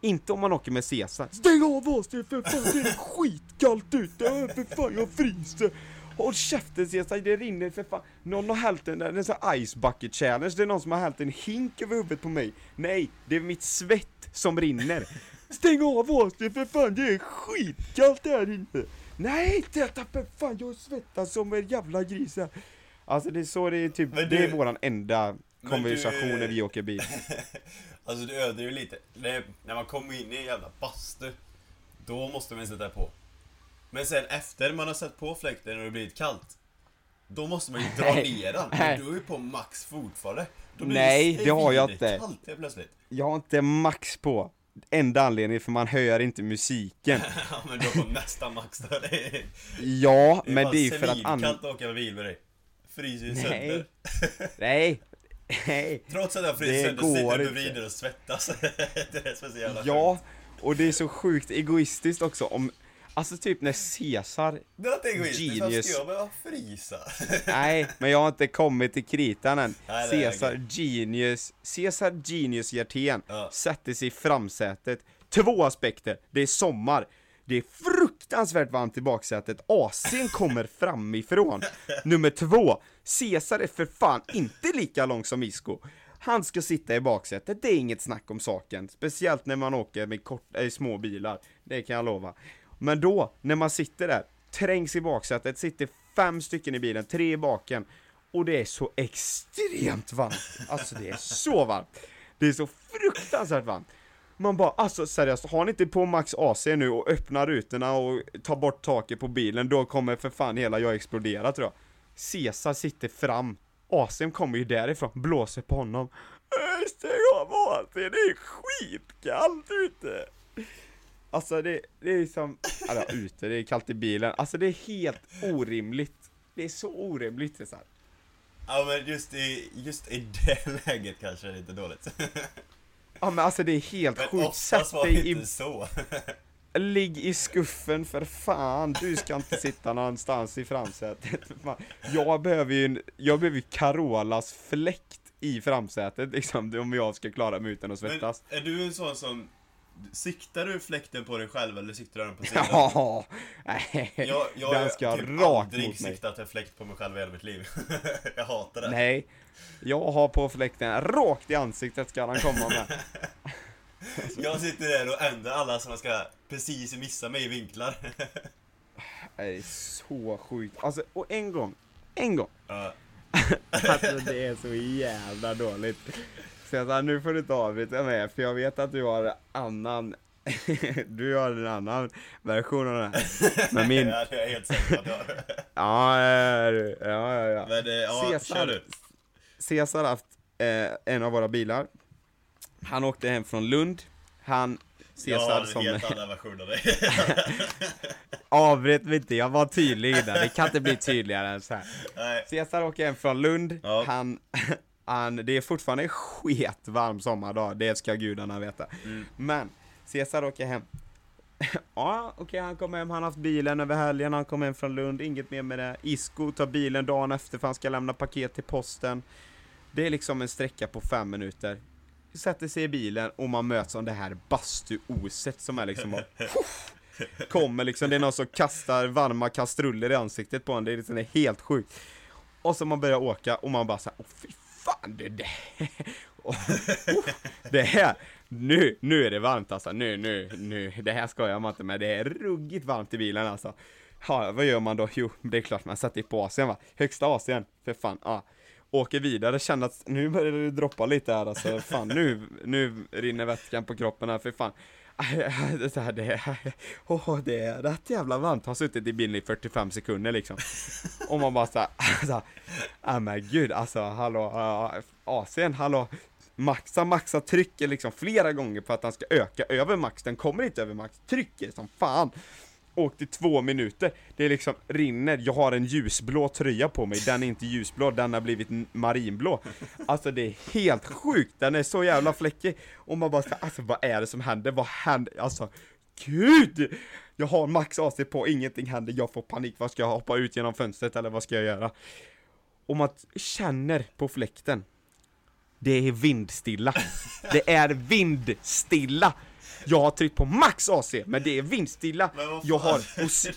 S1: inte om man åker med Caesar. Stäng av AC'n för fan, det är skitkallt ute, för fan jag fryser. Håll käften Caesar, det rinner för fan. Någon har hällt en, en sån här ice bucket challenge, det är någon som har hällt en hink över huvudet på mig. Nej, det är mitt svett som rinner. Stäng av AC'n för fan, det är skitkallt här inne. Nej, inte detta för fan, jag svettas som en jävla gris här. Alltså det är så det är typ,
S2: Men
S1: det är
S2: du-
S1: våran enda konversation
S2: du-
S1: när vi åker bil.
S2: Alltså du överdriver lite. Det, när man kommer in i en jävla bastu, då måste man sätta på. Men sen efter man har satt på fläkten och det blivit kallt, då måste man ju dra ner den. Men du är ju på max fortfarande. Då blir
S1: Nej, det har jag inte.
S2: kallt helt plötsligt.
S1: Jag har inte max på. Enda anledningen för man hör inte musiken.
S2: Ja men du har på nästan max då. Det är,
S1: Ja,
S2: det är
S1: men det är ju för att
S2: svinkallt
S1: an...
S2: att åka bil med dig. Fryser ju
S1: Nej.
S2: sönder.
S1: Nej. Nej.
S2: Trots att jag
S1: Det
S2: fryser sönder sitter du bredvid och svettas. det är så jävla
S1: Ja,
S2: sjukt.
S1: och det är så sjukt egoistiskt också om... Alltså typ när Caesar...
S2: Det inte egoistiskt,
S1: Genius.
S2: ska behöva frysa?
S1: Nej, men jag har inte kommit till kritan än.
S2: Nej,
S1: Caesar Genius... Caesar Genius Hjertén
S2: Ja.
S1: sätter sig i framsätet. Två aspekter. Det är sommar. Det är fruktansvärt varmt i baksätet. AC'n kommer framifrån. Nummer två. Caesar är för fan inte lika lång som Isco. Han ska sitta i baksätet, det är inget snack om saken. Speciellt när man åker med kort, äh, små bilar. Det kan jag lova. Men då, när man sitter där, trängs i baksätet, sitter fem stycken i bilen, tre i baken. Och det är så extremt varmt. Alltså det är så varmt. Det är så fruktansvärt varmt. Man bara, alltså seriöst, har ni inte på Max AC nu och öppnar rutorna och tar bort taket på bilen, då kommer för fan hela jag explodera tror jag. Caesar sitter fram, AC'n kommer ju därifrån, blåser på honom. Äh, stäng av AC, det är skitkallt ute! Alltså det, det är som, eller ute, det är kallt i bilen, alltså det är helt orimligt. Det är så orimligt här.
S2: Ja men just i, just i det läget kanske det är lite dåligt.
S1: Ja men alltså det är helt
S2: Men
S1: sjukt, sätt
S2: var
S1: dig i
S2: inte så.
S1: Ligg i skuffen för fan, du ska inte sitta någonstans i framsätet. Jag behöver ju, en- jag behöver ju Carolas fläkt i framsätet liksom, om jag ska klara mig utan att
S2: Men
S1: svettas.
S2: är du en sån som, siktar du fläkten på dig själv eller siktar du den på sidan?
S1: Ja, nej,
S2: Jag, jag
S1: den ska
S2: typ
S1: rakt
S2: aldrig
S1: mot mig.
S2: siktat en fläkt på mig själv i hela mitt liv. jag hatar det.
S1: Nej, jag har på fläkten, rakt i ansiktet ska den komma med.
S2: Jag sitter där och ändrar alla som ska precis missa mig i vinklar.
S1: Det är så sjukt. Alltså, och en gång, en gång,
S2: Ja.
S1: Alltså det är så jävla dåligt. Så jag sa, nu får du inte avbryta mig, för jag vet att du har annan, du har en annan version av det här. Men min,
S2: Ja, det är jag helt säker på att jag har.
S1: ja, ja, ja, ja.
S2: Men eh, ja, kör du.
S1: Cesar haft eh, en av våra bilar. Han åkte hem från Lund. Han,
S2: Jag har
S1: Cesar
S2: en
S1: som,
S2: helt annan version av dig.
S1: avbryt mig inte, jag var tydlig innan, det kan inte bli tydligare än så här.
S2: Nej.
S1: Cesar åker hem från Lund,
S2: Ja.
S1: han, han, det är fortfarande skit varm sommardag, det ska gudarna veta.
S2: Mm.
S1: Men, Cesar åker hem. ja, okej, han kom hem, han har haft bilen över helgen, han kom hem från Lund, inget mer med det. Isko tar bilen dagen efter för han ska lämna paket till posten. Det är liksom en sträcka på fem minuter. Sätter sig i bilen och man möts av det här bastuoset som är liksom bara, Kommer liksom, det är någon som kastar varma kastruller i ansiktet på en, det är liksom helt sjukt. Och så man börjar åka och man bara såhär, åh fy fan det där, oh, det här, nu, nu är det varmt alltså, nu, nu, nu, det här skojar man inte med, det är ruggigt varmt i bilen alltså. Ja, vad gör man då? Jo, det är klart man sätter på Asien va, högsta Asien, för fan, ja. Åker vidare, känner att nu börjar det droppa lite här alltså, fan nu, nu rinner vätskan på kroppen här, för fan. Det är, det är, det är rätt jävla varmt, har suttit i bilen i 45 sekunder liksom. Och man bara såhär, alltså, ja men gud alltså, hallå, uh, AC'n, hallå. Maxa, maxa trycker liksom flera gånger för att han ska öka över max, den kommer inte över max, trycker som fan. Åkt i två minuter, det är liksom rinner, jag har en ljusblå tröja på mig, den är inte ljusblå, den har blivit marinblå. Alltså det är helt sjukt, den är så jävla fläckig. Och man bara alltså vad är det som händer? Vad händer? Alltså, gud! Jag har max AC på, ingenting händer, jag får panik, vad ska jag hoppa ut genom fönstret eller vad ska jag göra? Och man känner på fläkten, det är vindstilla. Det är vindstilla! Jag har tryckt på max AC, men det är vindstilla. Jag har,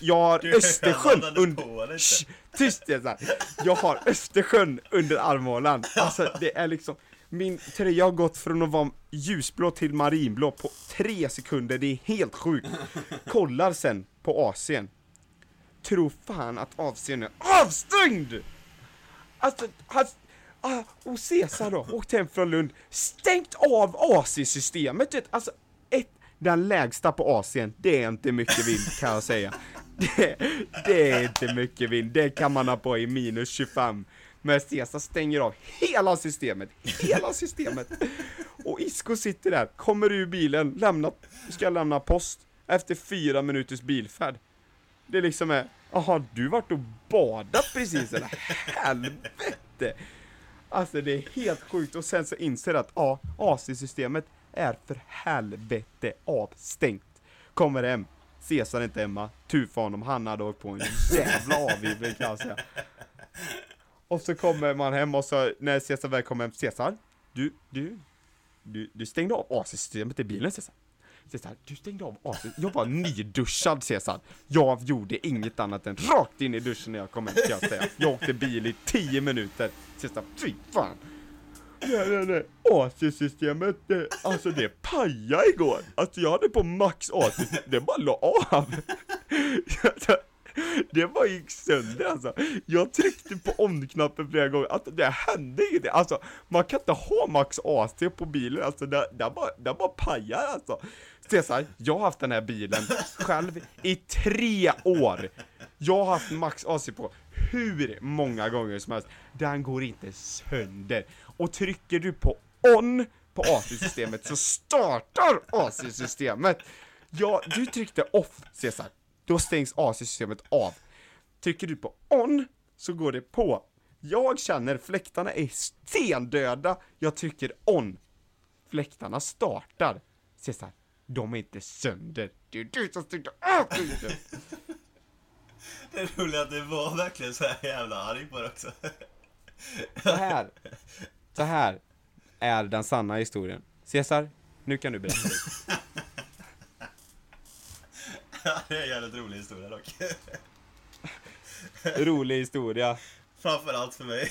S1: jag har Östersjön under... Shh, Tyst Cesar! Jag har Östersjön under armhålan. Alltså det är liksom, min tröja har gått från att vara ljusblå till marinblå på tre sekunder, det är helt sjukt. Kollar sen på AC'n. Tror fan att AC'n är avstängd! Alltså, han, ah, och Cesar då, åkt hem från Lund, stängt av AC-systemet, vet, alltså den lägsta på Asien, det är inte mycket vind kan jag säga. Det, det är inte mycket vind, det kan man ha på i minus 25. Men Cesar stänger av hela systemet, hela systemet. Och Isko sitter där, kommer ur bilen, lämna, ska lämna post efter fyra minuters bilfärd. Det liksom är, jaha du vart och badat precis eller? Helvete! Alltså det är helt sjukt och sen så inser jag att ja, AC-systemet är för helvete avstängt. Kommer hem, Cesar är inte hemma, tur för honom, han hade åkt på en jävla avgivning kan jag säga. Och så kommer man hem och så när Cesar väl kommer hem, Cesar, du, du, du, du stängde av AC-systemet i bilen Cesar. Cesar, du stängde av AC, jag var nyduschad Cesar. Jag gjorde inget annat än rakt in i duschen när jag kom hem kan jag säga. Jag åkte bil i 10 minuter. Cesar, fy fan. Nej, nej, nej. AC-systemet, alltså det pajade igår. Alltså jag hade på max AC, det bara la av. det bara gick sönder alltså. Jag tryckte på on-knappen flera gånger, alltså det hände ingenting. Alltså man kan inte ha max AC på bilen, alltså det, det, bara, det bara pajar alltså. Cesar, jag har haft den här bilen själv i tre år. Jag har haft max AC på hur många gånger som helst. Den går inte sönder. Och trycker du på on på AC-systemet så startar AC-systemet. Ja, du tryckte off, Cesar. Då stängs AC-systemet av. Trycker du på on så går det på. Jag känner fläktarna är stendöda. Jag trycker on. Fläktarna startar. Cesar, de är inte sönder. Det är du som tryckte av.
S2: Det är roligt att det var verkligen så här jävla arg på det också.
S1: Så här. Så här är den sanna historien. Cesar, nu kan du berätta det.
S2: Det är en jävligt rolig historia dock.
S1: Rolig historia.
S2: Framförallt för mig.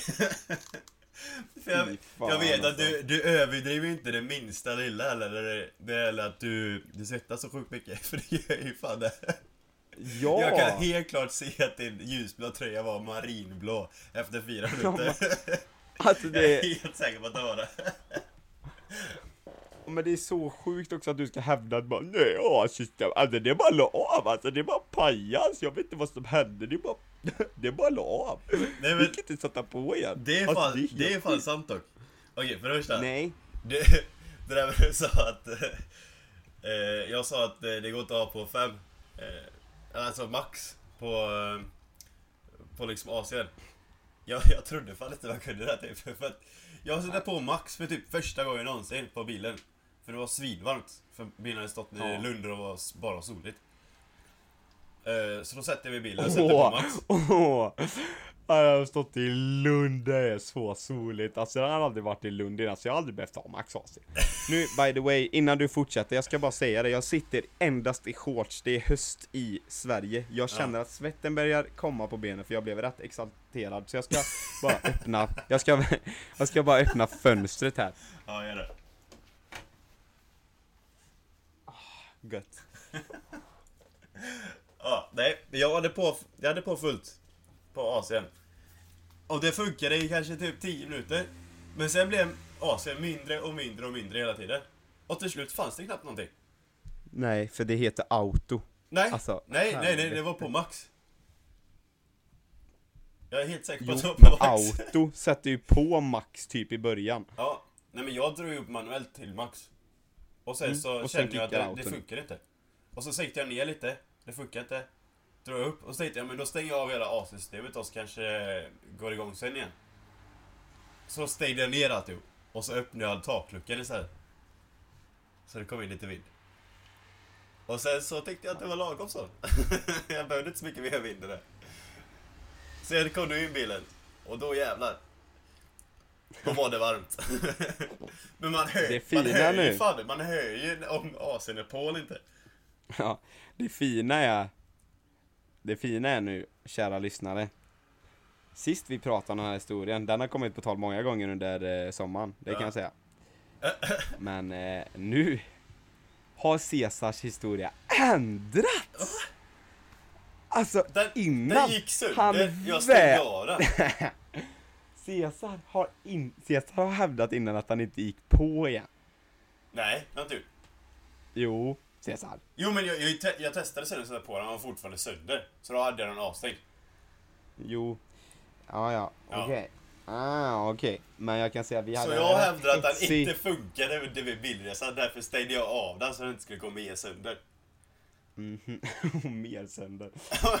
S2: för jag, jag vet att
S1: alltså.
S2: du, du överdriver inte det minsta lilla eller det, det eller att du, du svettas så sjukt mycket. För det gör ju fan det.
S1: Ja!
S2: Jag kan helt klart se att din ljusblå tröja var marinblå efter fyra minuter.
S1: Alltså
S2: Jag
S1: det,
S2: är helt säker på att det var det.
S1: men det är så sjukt också att du ska hävda att bara nej, ja, system, alltså det är bara la av, alltså det är bara pajas, jag vet inte vad som hände, det är bara, det är bara la av.
S2: Nej,
S1: Vi
S2: men
S1: kan inte sätta på igen.
S2: det är
S1: Alltså,
S2: fan,
S1: helt
S2: det är fan
S1: sjukt.
S2: sant dock. Okej, för det första.
S1: Nej,
S2: Det, det där med du sa att... Eh, jag sa att eh, det går inte att ha på fem. Eh, alltså max på... Eh, på liksom AC'n. Jag, jag trodde fan inte man kunde det typ. För att jag satte på max för typ första gången någonsin på bilen. För det var svinvarmt. För bilen hade stått i
S1: Ja.
S2: Lund och var bara soligt. Eh, så då sätter jag mig i bilen och sätter på max.
S1: Jag har stått i Lund, det är så soligt. Alltså jag har aldrig varit i Lund innan, så jag har aldrig behövt ha Max AC. Nu, by the way, innan du fortsätter, jag ska bara säga det, jag sitter endast i shorts, det är höst i Sverige. Jag känner att svetten börjar komma på benen, för jag blev rätt exalterad, så jag ska bara öppna, jag ska, jag ska bara öppna fönstret här.
S2: Ja, gör det.
S1: Gött.
S2: Ja, nej. Jag hade på, jag hade på fullt. På AC'n. Och det funkade i kanske typ 10 minuter. Men sen blev AC'n mindre och mindre och mindre hela tiden. Och till slut fanns det knappt någonting.
S1: Nej, för det heter auto.
S2: Nej,
S1: Alltså,
S2: nej, nej, nej, det var på max. Jag är helt säker på
S1: Jo,
S2: att det var på max.
S1: auto sätter ju på Max typ i början.
S2: Ja, nej men jag drog ju upp manuellt till max. Och sen
S1: Mm,
S2: så
S1: och sen
S2: kände jag att det, det funkar inte. Och så sänkte jag ner lite, det funkar inte. Drog upp och så tänkte jag men då stänger jag av hela AC-systemet och så kanske det går igång sen igen. Så stängde jag ner alltihop. Och så öppnade jag takluckan istället. Så det kom in lite vind. Och sen så tyckte jag att det var lagom så. jag behövde inte så mycket mer vind det. Sen kom du in bilen. Och då jävlar. Då var det varmt. Men man hör,
S1: Det
S2: man
S1: fina
S2: hör ju
S1: nu.
S2: fan, man hör ju om AC'n är på eller inte.
S1: Ja, det fina är Det fina är nu, kära lyssnare Sist vi pratade om den här historien, den har kommit på tal många gånger under eh, sommaren, det kan
S2: Ja.
S1: jag säga Men eh, nu har Caesars historia ändrats! Alltså
S2: Den,
S1: innan
S2: den gick sönder,
S1: han
S2: jag stängde av den.
S1: Caesar har, in, Caesar har hävdat innan att han inte gick på igen
S2: Nej, det har inte gjort.
S1: Jo, Caesar
S2: Jo men jag, jag, jag testade sen och satte på den, han var fortfarande sönder. Så då hade jag den avstängd.
S1: Jo Ja, ja,
S2: Ja.
S1: okej Ah, okej Men jag kan säga att vi hade
S2: Så jag hävdar att den inte funkade vid bilresan, därför stängde jag av den så den inte skulle gå mer sönder.
S1: Mhm, mer sönder.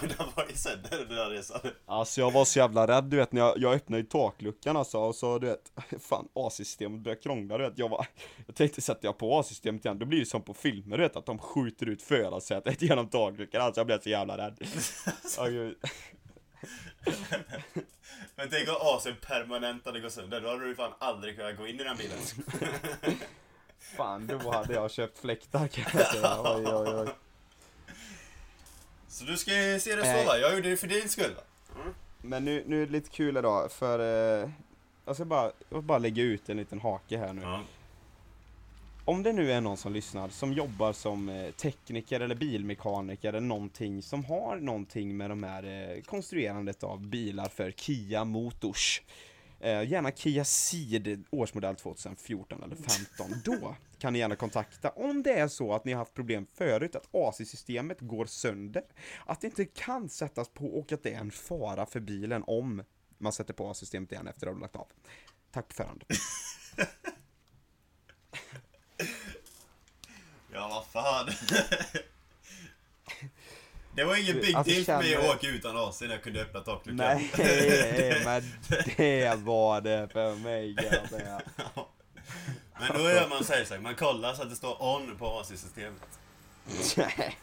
S2: den var ju sönder den där resan.
S1: Alltså jag var så jävla rädd du vet när jag, jag öppnade ju takluckan alltså och så du vet Fan AC-systemet började krångla du vet jag var Jag tänkte sätta jag på AC-systemet igen, då blir det som på filmer du vet att de skjuter ut förarsätet genom takluckan alltså jag blev så jävla rädd Åh, gud.
S2: Men tänk om AC'n permanent hade gått sönder, då hade du fan aldrig kunnat gå in i den bilen.
S1: Fan då hade jag köpt fläktar kan jag säga, oj oj oj
S2: Så du ska se det så
S1: Nej.
S2: va? Jag gjorde det för din skull va?
S1: Men nu, nu är det lite kul idag för eh, Jag ska bara, jag ska bara lägga ut en liten hake här nu
S2: Ja.
S1: om det nu är någon som lyssnar som jobbar som eh, tekniker eller bilmekaniker eller någonting som har någonting med de här eh, konstruerandet av bilar för Kia Motors. Eh, gärna Kia Ceed årsmodell 2014 eller 15. Då kan ni gärna kontakta om det är så att ni har haft problem förut, att AC-systemet går sönder, att det inte kan sättas på och att det är en fara för bilen om man sätter på AC-systemet igen efter att ha lagt av. Tack på förhand.
S2: Ja, vad fan. Det var ingen
S1: Du,
S2: big
S1: alltså,
S2: deal för mig att åka utan AC när jag kunde öppna takluckan.
S1: Nej, men det var det för mig säga.
S2: Men då gör man sig så här, man kollar så att det står on på AC-systemet.
S1: Nej,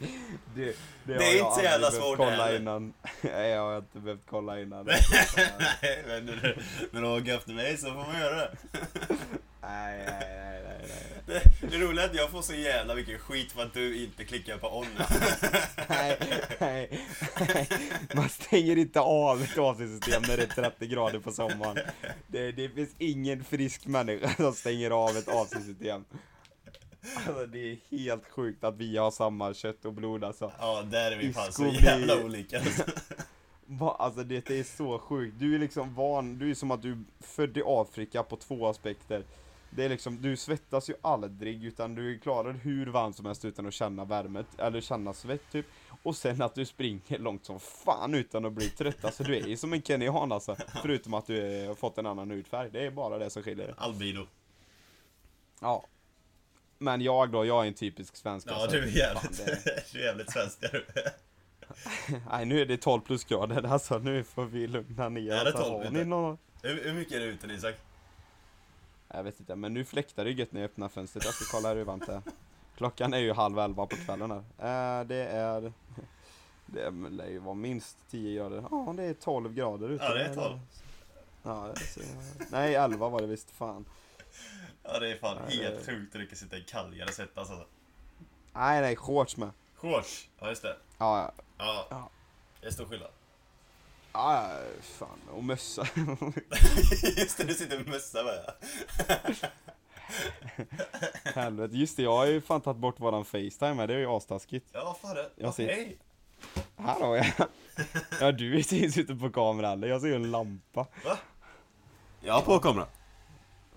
S1: det, det,
S2: Det är inte så jävla svårt
S1: kolla innan. Nej, jag har inte behövt kolla innan.
S2: Nej, men när du åker efter mig så får man göra det.
S1: Nej, nej, nej, nej, nej.
S2: Det, det roliga är att jag får så jävla mycket skit för att du inte klickar på on.
S1: nej, nej, nej. Man stänger inte av ett AC-system när det är 30 grader på sommaren. Det, det finns ingen frisk människa som stänger av ett AC-system. Alltså det är helt sjukt att vi har samma kött och blod alltså.
S2: Ja, där är vi fan så jävla olika.
S1: Va, alltså det är så sjukt. Du är liksom van, du är som att du är född i Afrika på två aspekter. Det är liksom, du svettas ju aldrig utan du klarar hur varmt som helst utan att känna värmet, eller känna svett typ. Och sen att du springer långt som fan utan att bli trött. Alltså du är ju som en kenyan alltså. Förutom att du har fått en annan hudfärg. Det är bara det som skiljer.
S2: Albino.
S1: Ja. Men jag då, jag är en typisk svensk
S2: Ja,
S1: alltså.
S2: du är
S1: Fan,
S2: jävligt,
S1: det-
S2: du är jävligt svensk.
S1: Nej nu är det 12 plusgrader alltså, nu får vi lugna ner
S2: Är det
S1: oss.
S2: 12
S1: Har
S2: inte?
S1: ni någon...
S2: Hur, hur mycket är det ute Isak?
S1: Jag vet inte, men nu fläktar det gött när jag öppnar fönstret. Jag ska kolla hur varmt det är. Klockan är ju halv elva på kvällen här. Eh, det är... Det lär ju vara minst 10 grader. Ja, det är 12 grader ute.
S2: Ja, det är 12.
S1: Ja, ser jag. Nej, 11 var det visst. Fan.
S2: Ja, det är fan
S1: det-
S2: helt sjukt att kan sitta i kallare svettas alltså.
S1: Nej, nej, shorts med.
S2: Shorts, ja just det.
S1: Ja, ja.
S2: Ja,
S1: Ja.
S2: det är stor skillnad.
S1: Ja, ja, fan. Och mössa.
S2: Just det, du sitter med mössa med.
S1: Helvete. Just det, jag har ju fan tagit bort våran Facetime här. Det är ju astaskigt.
S2: Ja, fan det.
S1: Jag ser-
S2: Okej.
S1: Hallå ja. Ja, du syns ute på kameran. Jag ser ju en lampa.
S2: Jag har på kameran.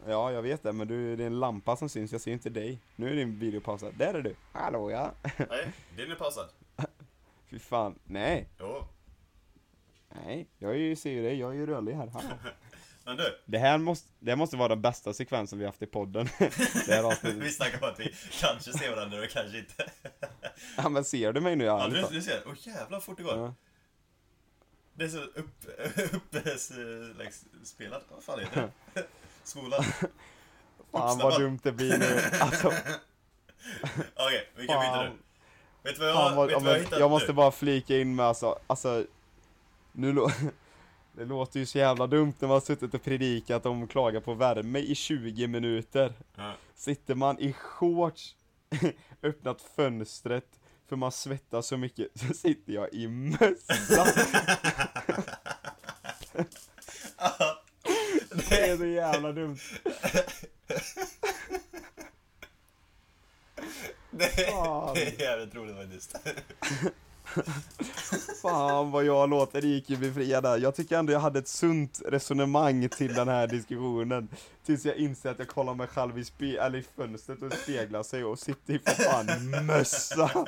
S1: Ja, jag vet det, men du, det är en lampa som syns, jag ser inte dig. Nu är din video pausad. Där är du! Hallå ja!
S2: Nej, din är pausad.
S1: Fy fan, nej,
S2: Jo.
S1: nej, jag är ju, ser ju dig, jag är ju rörlig här. Hallå.
S2: Men du,
S1: Det här måste, det här måste vara den bästa sekvensen vi haft i podden. Det här
S2: vi snackar om att vi kanske ser varandra och kanske inte.
S1: Ja men ser du mig nu?
S2: Ja, du, du ser. Åh jävlar vad fort det går.
S1: ja.
S2: Det är så upp, upp, like, spelat. Vad fan heter det? Skolan.
S1: Fan vad dumt det blir nu. Alltså,
S2: Okej, vi kan byta nu. Vet du vad jag,
S1: Fan vad,
S2: vet vad jag hittat
S1: jag måste
S2: nu?
S1: bara flika in med alltså, alltså nu lå Det låter ju så jävla dumt när man har suttit och predikat om att klaga på värme i 20 minuter.
S2: Ja.
S1: Sitter man i shorts, öppnat fönstret, för man svettas så mycket, så sitter jag i mössa. Det är så jävla dumt.
S2: Det
S1: Fan.
S2: det är jävligt roligt faktiskt.
S1: Fan vad jag låter IQ befriad där. Jag tycker ändå jag hade ett sunt resonemang till den här diskussionen. Tills jag inser att jag kollar mig själv i, spe- eller i fönstret och speglar sig och sitter i för fan mössa.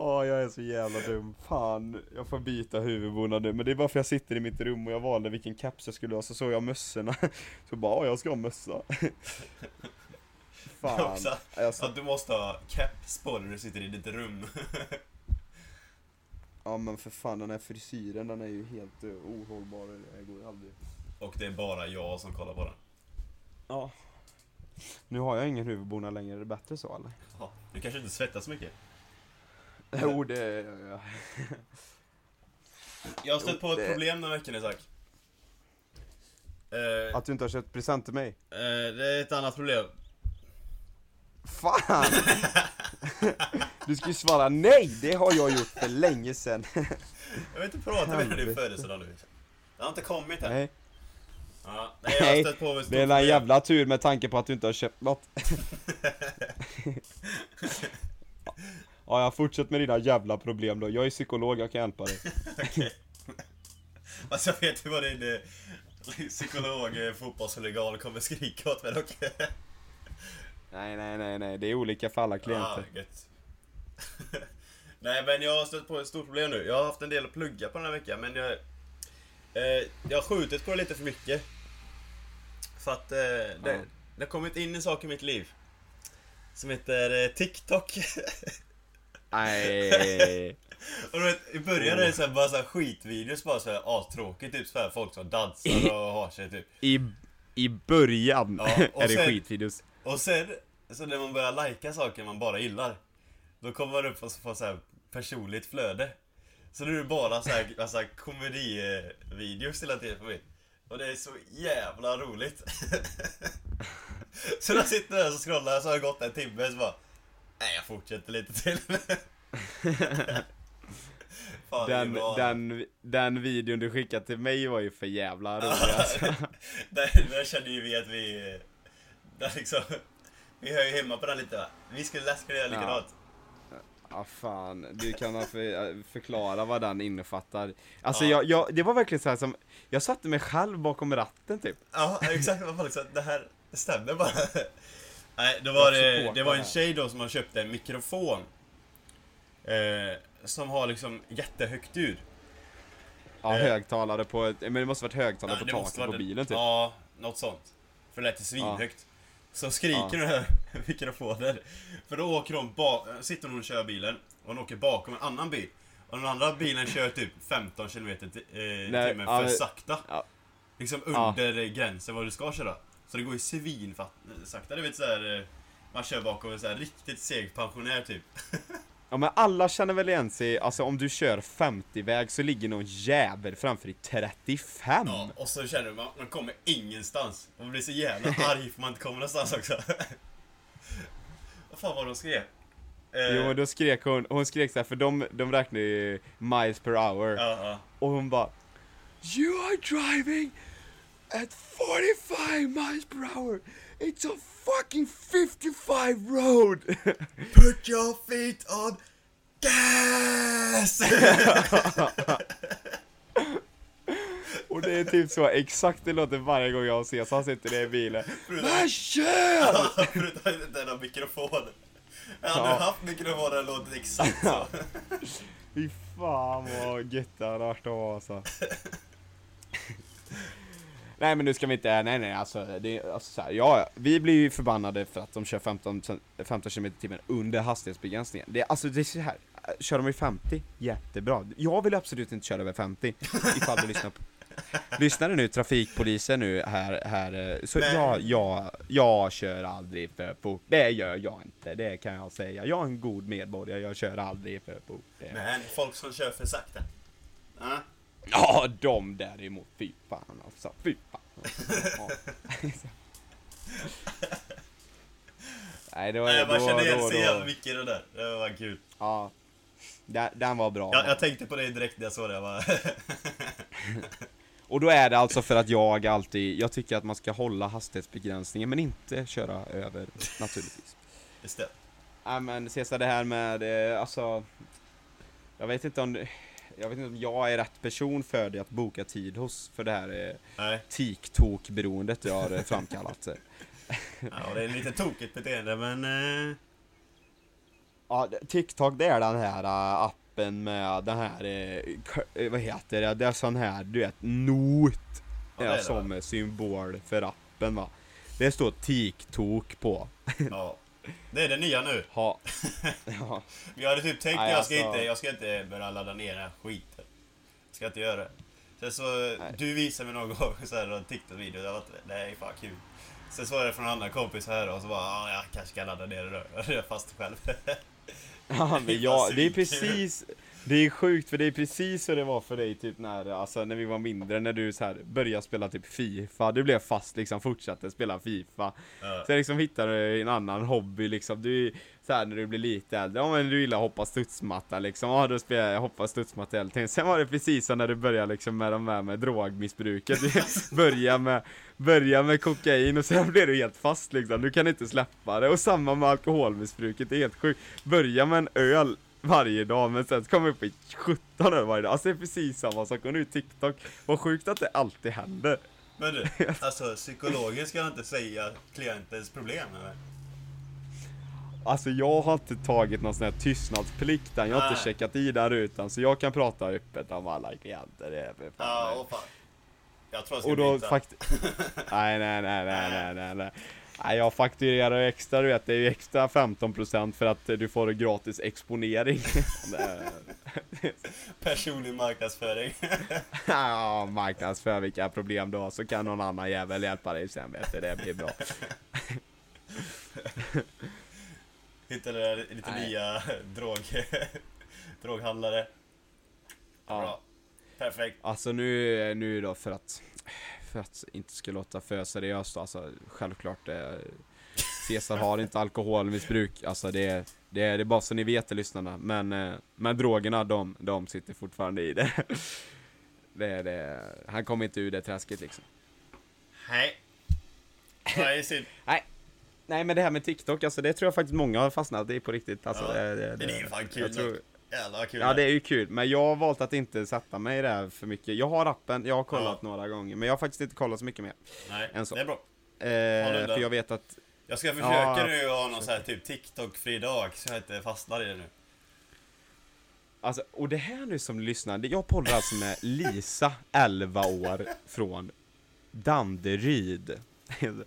S1: Åh, jag är så jävla dum. Fan, jag får byta huvudbonad nu. Men det är bara för jag sitter i mitt rum och jag valde vilken caps jag skulle ha. Så såg jag mössorna. Så bara, "Ja, jag ska ha mössa. Fan.
S2: Också
S1: sa-
S2: att du måste ha caps på när du sitter i ditt rum.
S1: Ja men för fan den här frisyren den är ju helt uh, ohållbar, det går ju aldrig.
S2: Och det är bara jag som kollar på den.
S1: Ja. Nu har jag ingen huvudbonad längre, är det bättre så eller?
S2: Ja, du kanske inte svettas så mycket?
S1: Jo det gör jag.
S2: Jag har stött
S1: Jo,
S2: på ett
S1: det-
S2: problem den veckan Isak. Eh,
S1: Att du inte har köpt present till mig?
S2: eh, det är ett annat problem.
S1: Fan! Du ska ju svara nej, det har jag gjort för länge sedan.
S2: Jag vill inte prata med dig om din
S1: Helvete.
S2: födelsedag nu. Det har inte kommit än.
S1: Nej.
S2: Ja, nej, jag har
S1: Nej,
S2: stött på ett stort
S1: Det är en
S2: problem.
S1: jävla tur med tanke på att du inte har köpt något. ja, jag fortsätter med dina jävla problem då. Jag är psykolog, jag kan hjälpa dig.
S2: Alltså jag vet ju vad din eh, psykolog, eh, fotbollshuligan kommer skrika åt mig dock.
S1: Nej, nej, nej, nej. Det är olika för alla klienter.
S2: Ja, gött. Nej men jag har stött på ett stort problem nu. Jag har haft en del att plugga på den här veckan men jag... Eh, jag har skjutit på det lite för mycket. För att eh, det,
S1: Ja.
S2: det har kommit in en sak i mitt liv. Som heter eh, TikTok.
S1: Nej.
S2: Och vet, i början är det så här, bara så här skitvideos, bara så här astråkigt, typ så här folk som dansar och har sig typ.
S1: I, I början
S2: Ja,
S1: är det
S2: sen-
S1: skitvideos.
S2: Och sen, så när man börjar lajka saker man bara gillar Då kommer man upp och får så här personligt flöde Så nu är det bara så här, alltså, komedivideos hela tiden på mig Och det är så jävla roligt Så när jag sitter där och scrollar så har det gått en timme så bara Nej jag fortsätter lite till Fan,
S1: Den, den, den videon du skickade till mig var ju för jävla rolig alltså.
S2: där, där känner ju vi att vi... Där liksom, vi hör ju hemma på den lite va? Vi skulle kunna göra
S1: Ja.
S2: likadant.
S1: Ja fan, du kan för, förklara vad den innefattar. Alltså
S2: Ja.
S1: jag, jag, det var verkligen så här som, jag satte mig själv bakom ratten typ.
S2: Ja, exakt. Vad fan liksom, det här stämmer bara. Nej, det var, det,
S1: supportar
S2: det var en tjej då som har köpt en mikrofon. Eh, som har liksom jättehögt ljud.
S1: Ja,
S2: Eh.
S1: högtalare på ett, men det måste varit högtalare
S2: Ja,
S1: på taket på bilen typ.
S2: Ja, något sånt. För det lät ju svinhögt. Så skriker
S1: Ja.
S2: den här mikrofonen. För då åker hon sitter hon och kör bilen och hon åker bakom en annan bil. Och den andra bilen kör typ 15 km i eh,
S1: Nej,
S2: timmen
S1: ja,
S2: för sakta.
S1: Ja.
S2: Liksom
S1: Ja.
S2: under gränsen vad du ska köra. Så det går ju svinsakta. Du vet såhär, man kör bakom en så här riktigt seg pensionär typ.
S1: Ja men alla känner väl igen sig, alltså om du kör 50-väg så ligger någon jävel framför i 35.
S2: Ja, och så känner man, man kommer ingenstans. Man blir så jävla arg för man inte kommer någonstans också. Vad fan var det hon skrev? Eh,
S1: Jo då skrek hon, hon skrek så här, för de, de räknar ju miles per hour.
S2: Ja, ja.
S1: Och hon bara You are driving at 45 miles per hour. It's a fucking 55 road.
S2: Put your feet on gas!
S1: Och det är typ så exakt det låter varje gång jag ser så han sitter i bilen. Vad kör!
S2: Förutom den har mikrofon. Jag hade
S1: Ja.
S2: haft mikrofonen låtit exakt så.
S1: Fy fan vad gött det hade varit att ha alltså. Nej men nu ska vi inte, nej nej alltså, det, alltså så här, ja, vi blir ju förbannade för att de kör 15, cen- 15 km timmen under hastighetsbegränsningen. Det, alltså det är så här, kör de i 50, jättebra. Jag vill absolut inte köra över 50, ifall du lyssnar på Lyssnar du nu trafikpolisen nu här, här eh, så
S2: Nej.
S1: jag, jag, jag kör aldrig för fort, det gör jag inte, det kan jag säga. Jag är en god medborgare, jag kör aldrig för fort.
S2: Men folk som kör för sakta. Ja.
S1: Ja, de däremot, fy fan alltså, fy fan. Ja. Nej, det var,
S2: Nej, man
S1: då,
S2: igen sig jävla
S1: då,
S2: mycket i det där. Det var kul.
S1: Ja, den, den var bra.
S2: Jag, jag tänkte på det direkt när jag såg det. Jag bara...
S1: Och då är det alltså för att jag alltid, jag tycker att man ska hålla hastighetsbegränsningen men inte köra över, naturligtvis.
S2: Just det.
S1: Nej men Cesar, det här med, eh, alltså, jag vet inte om, jag vet inte om jag är rätt person för dig att boka tid hos, för det här eh,
S2: Nej.
S1: TikTok-beroendet jag har eh, framkallat.
S2: Ja, det är lite tokigt beteende men... Eh...
S1: Ja, TikTok det är den här äh, appen med den här, eh, eh, vad heter det, det är sån här, du vet, not
S2: Ja, det är det,
S1: som eh, symbol för appen va. Det står TikTok på.
S2: Ja. Det är det nya nu.
S1: Ha. ja.
S2: Jag hade typ tänkt att jag ska,
S1: alltså-
S2: inte, jag ska inte börja ladda ner den här skiten. Jag ska inte göra det. Sen så,
S1: Nej.
S2: du visade mig någon gång så här en TikTok-video, jag var inte, nej fan kul. Sen så var det från en annan kompis här och så bara, ja jag kanske ska ladda ner det då. Jag fast själv.
S1: ja, men ja,
S2: fan
S1: det är precis, det är sjukt för det är precis så det var för dig typ när, alltså när vi var mindre, när du så här började spela typ FIFA, du blev fast liksom, fortsatte spela FIFA.
S2: Ja.
S1: Sen liksom hittade du en annan hobby liksom, du så här när du blir lite äldre, ja men du gillar att hoppa studsmatta liksom, ja då spelar jag hoppa studsmatta hela tiden. Sen var det precis som när du började liksom med de här med drogmissbruket, börja med, börja med kokain och sen blir du helt fast liksom, du kan inte släppa det. Och samma med alkoholmissbruket, det är helt sjukt. Börja med en öl varje dag men sen kommer upp i 17 öl varje dag. Alltså det är precis samma sak, och nu TikTok, vad sjukt att det alltid händer.
S2: Men du, alltså psykologen ska inte säga klientens problem eller?
S1: Alltså jag har inte tagit någon sån här tystnadsplikt än, jag har inte
S2: Nej.
S1: checkat i den rutan så jag kan prata öppet om alla klienter. Det är för fan
S2: Ja, åh fan. Jag tror jag ska
S1: Och då
S2: byta.
S1: faktiskt... nej, nej, nej, nej, nej, nej, nej. Nej, jag fakturerar extra, du vet, det är ju extra 15% för att du får gratis exponering.
S2: Personlig marknadsföring.
S1: ja, marknadsför vilka problem du har så kan någon annan jävel hjälpa dig sen vet du, det blir bra.
S2: Hittade lite
S1: Nej.
S2: nya drog... droghandlare.
S1: Ja.
S2: Bra. Perfekt.
S1: Alltså nu, nu då för att, att inte ska låta för seriöst alltså självklart eh, Cesar har inte alkoholmissbruk, alltså det, det, det är bara så ni vet det lyssnarna, men, eh, men drogerna de, de sitter fortfarande i det. det, det han kommer inte ur det träsket liksom.
S2: Nej. Nej, synd.
S1: Nej men det här med TikTok, alltså det tror jag faktiskt många har fastnat i på riktigt. Alltså,
S2: Ja,
S1: det, det,
S2: Det är ju fan kul.
S1: jag tror,
S2: Jävlar vad kul
S1: Ja det är ju kul, men jag har valt att inte sätta mig här för mycket. Jag har appen, jag har kollat
S2: Ja.
S1: några gånger, men jag har faktiskt inte kollat så mycket mer.
S2: Nej,
S1: än så.
S2: det är bra.
S1: Eh,
S2: där.
S1: för jag vet att
S2: Jag ska försöka
S1: Ja,
S2: nu ha någon sån här typ TikTok-fri dag så jag inte fastnar i det nu.
S1: Alltså, och det här nu som lyssnar, jag poddar alltså med Lisa, 11 år, från Danderyd.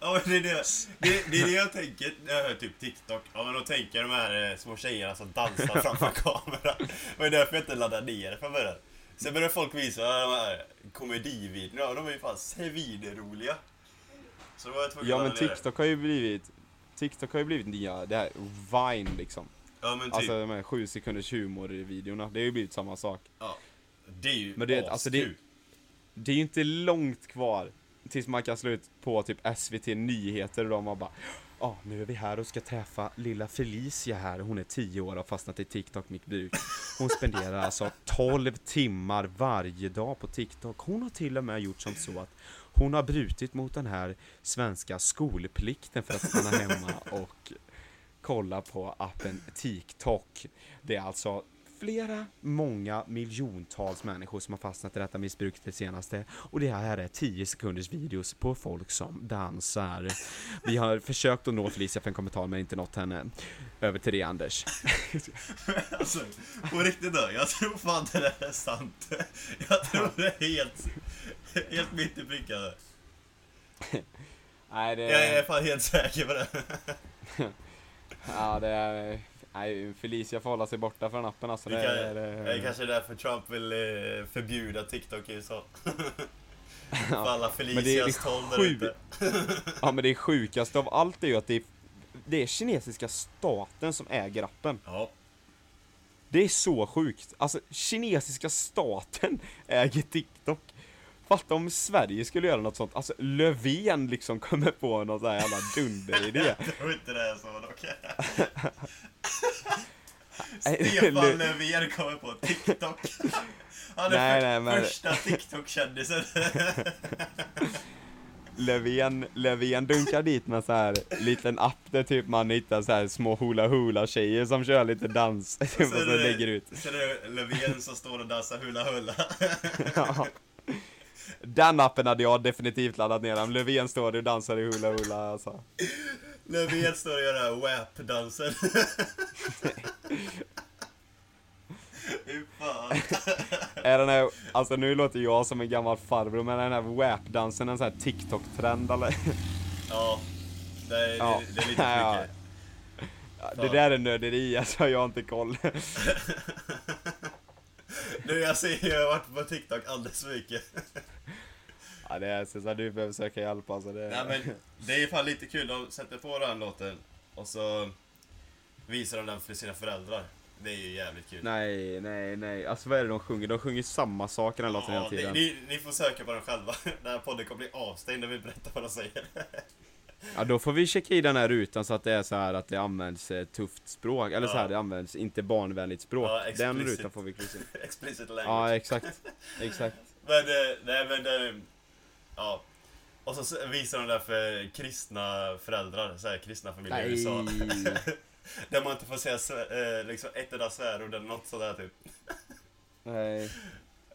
S2: Ja det är det, det, det är det jag tänker när jag hör typ TikTok. Ja men då tänker jag de här eh, små tjejerna som dansar framför kameran. Det var därför jag inte laddade ner det från början. Sen började folk visa de här komedivideorna och de är ju fan svinroliga. Så då var jag tvungen
S1: Ja
S2: att
S1: men
S2: ladda ner det.
S1: TikTok har ju blivit, TikTok har ju blivit nya, det här Vine liksom.
S2: Ja men typ.
S1: Alltså de här 7 sekunders humor-videorna, det har ju blivit samma sak.
S2: ja. Det är ju
S1: Men det- alltså, det-
S2: askul.
S1: Det är ju inte långt kvar tills man kan slå ut på typ SVT Nyheter och de har bara Ja, nu är vi här och ska träffa lilla Felicia här. Hon är 10 år och har fastnat i TikTok-missbruk. Hon spenderar alltså 12 timmar varje dag på TikTok. Hon har till och med gjort som så att hon har brutit mot den här svenska skolplikten för att stanna hemma och kolla på appen TikTok. Det är alltså flera, många miljontals människor som har fastnat i detta missbruk det senaste. Och det här är 10 sekunders videos på folk som dansar. Vi har försökt att nå Felicia för en kommentar men inte nått henne. Över till dig Anders.
S2: Alltså, på riktigt då, jag tror fan det där är sant. Jag tror det är helt, helt mitt i pricken.
S1: Nej det
S2: Jag är fan helt säker på det.
S1: Ja det är... Nej, Felicia får hålla sig borta från appen alltså.
S2: Det,
S1: Det, är,
S2: det är kanske därför Trump vill eh, förbjuda TikTok i USA. För alla Felicias tolv där ute.
S1: Ja men det sjukaste av allt är ju att det är, det är kinesiska staten som äger appen.
S2: Ja,
S1: Det är så sjukt. Alltså, kinesiska staten äger TikTok. Fatta om Sverige skulle göra något sånt. Alltså, Löfven liksom kommer på någon sån här jävla dunderidé.
S2: jag tror inte det är så dock. Stefan
S1: Lö-
S2: Löfven kommer på TikTok. Han är
S1: Nej,
S2: för,
S1: nej, men-
S2: första TikTok-kändisen.
S1: Löfven, Löfven dunkar dit med så här liten app där typ man hittar så här små hula hula tjejer som kör lite dans. Och så
S2: är det-
S1: lägger ut.
S2: Så det är Löfven som står och dansar hula hula.
S1: Ja. Den appen hade jag definitivt laddat ner. Om Löfven står och dansar i hula hula alltså.
S2: Löfven står och gör den här WAP-dansen. Fy fan.
S1: Är den här, alltså nu låter jag som en gammal farbror, men är den här WAP-dansen en sån här TikTok-trend eller?
S2: Ja, det är,
S1: Ja.
S2: det, det är lite
S1: Ja.
S2: mycket.
S1: Det där är nörderi, alltså jag har inte koll.
S2: Nu jag ser, jag har varit på TikTok alldeles för mycket.
S1: Ja det är så du behöver söka hjälp alltså. Det...
S2: Nej men, det är fan lite kul, de sätter på den låten och så visar de den för sina föräldrar. Det är ju jävligt kul.
S1: nej, nej, nej. Alltså vad är det de sjunger? De sjunger samma sak i den låten
S2: Ja,
S1: hela
S2: ni,
S1: tiden.
S2: ni, ni får söka på den själva. Den här podden kommer bli avstängd när vi berättar vad de säger.
S1: Ja då får vi checka i den här rutan så att det är så här att det används eh, tufft språk, eller så här
S2: Ja.
S1: det används inte barnvänligt språk.
S2: Ja,
S1: den rutan får vi kryssa.
S2: Explicit language.
S1: Ja exakt, exakt.
S2: Men, eh, nej men, eh, ja. Och så visar de där för kristna föräldrar, så här, kristna familjer i USA.
S1: Nej.
S2: Där man inte får säga liksom ett enda svärord eller något sådär typ.
S1: Nej.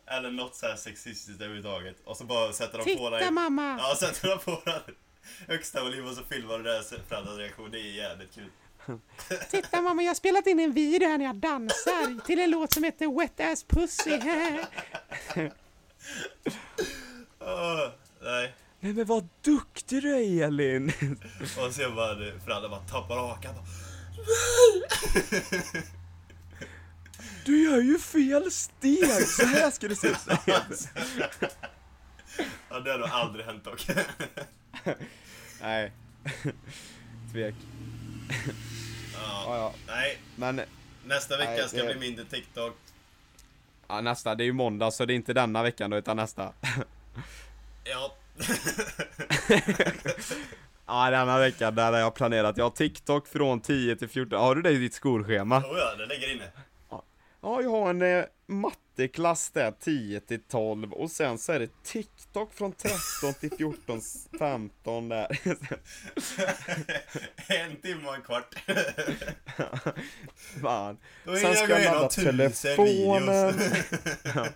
S2: Eller något så här sexistiskt överhuvudtaget. Och så bara sätter de på den.
S1: mamma!
S2: Ja, sätter de på den högsta volym och så filmar de deras föräldrars reaktion. Det är jävligt kul.
S1: Titta mamma, jag har spelat in en video här när jag dansar till en låt som heter Wet Ass Pussy.
S2: Åh, nej.
S1: Nej men vad duktig du är Elin!
S2: Och sen bara det- föräldrar bara tappar hakan.
S1: Du gör ju fel steg! Så här ska det se ut.
S2: ja, det har nog aldrig hänt dock.
S1: Nej. Tvek.
S2: Ja,
S1: Ja, ja.
S2: nej,
S1: Men
S2: nästa vecka
S1: Nej,
S2: ska
S1: det-
S2: bli mindre TikTok.
S1: ja, nästa, det är ju måndag så det är inte denna veckan då utan nästa.
S2: Ja.
S1: Ja, denna veckan där har jag planerat. Jag har TikTok från 10 till 14. Har du det i ditt skolschema?
S2: Oh ja, det ligger inne.
S1: Ja, jag har en eh, matteklass där 10 till 12 och sen så är det TikTok från 13 till 14, 15 där.
S2: en timme och en kvart.
S1: Fan. Sen ska
S2: jag
S1: ladda telefonen. Ja.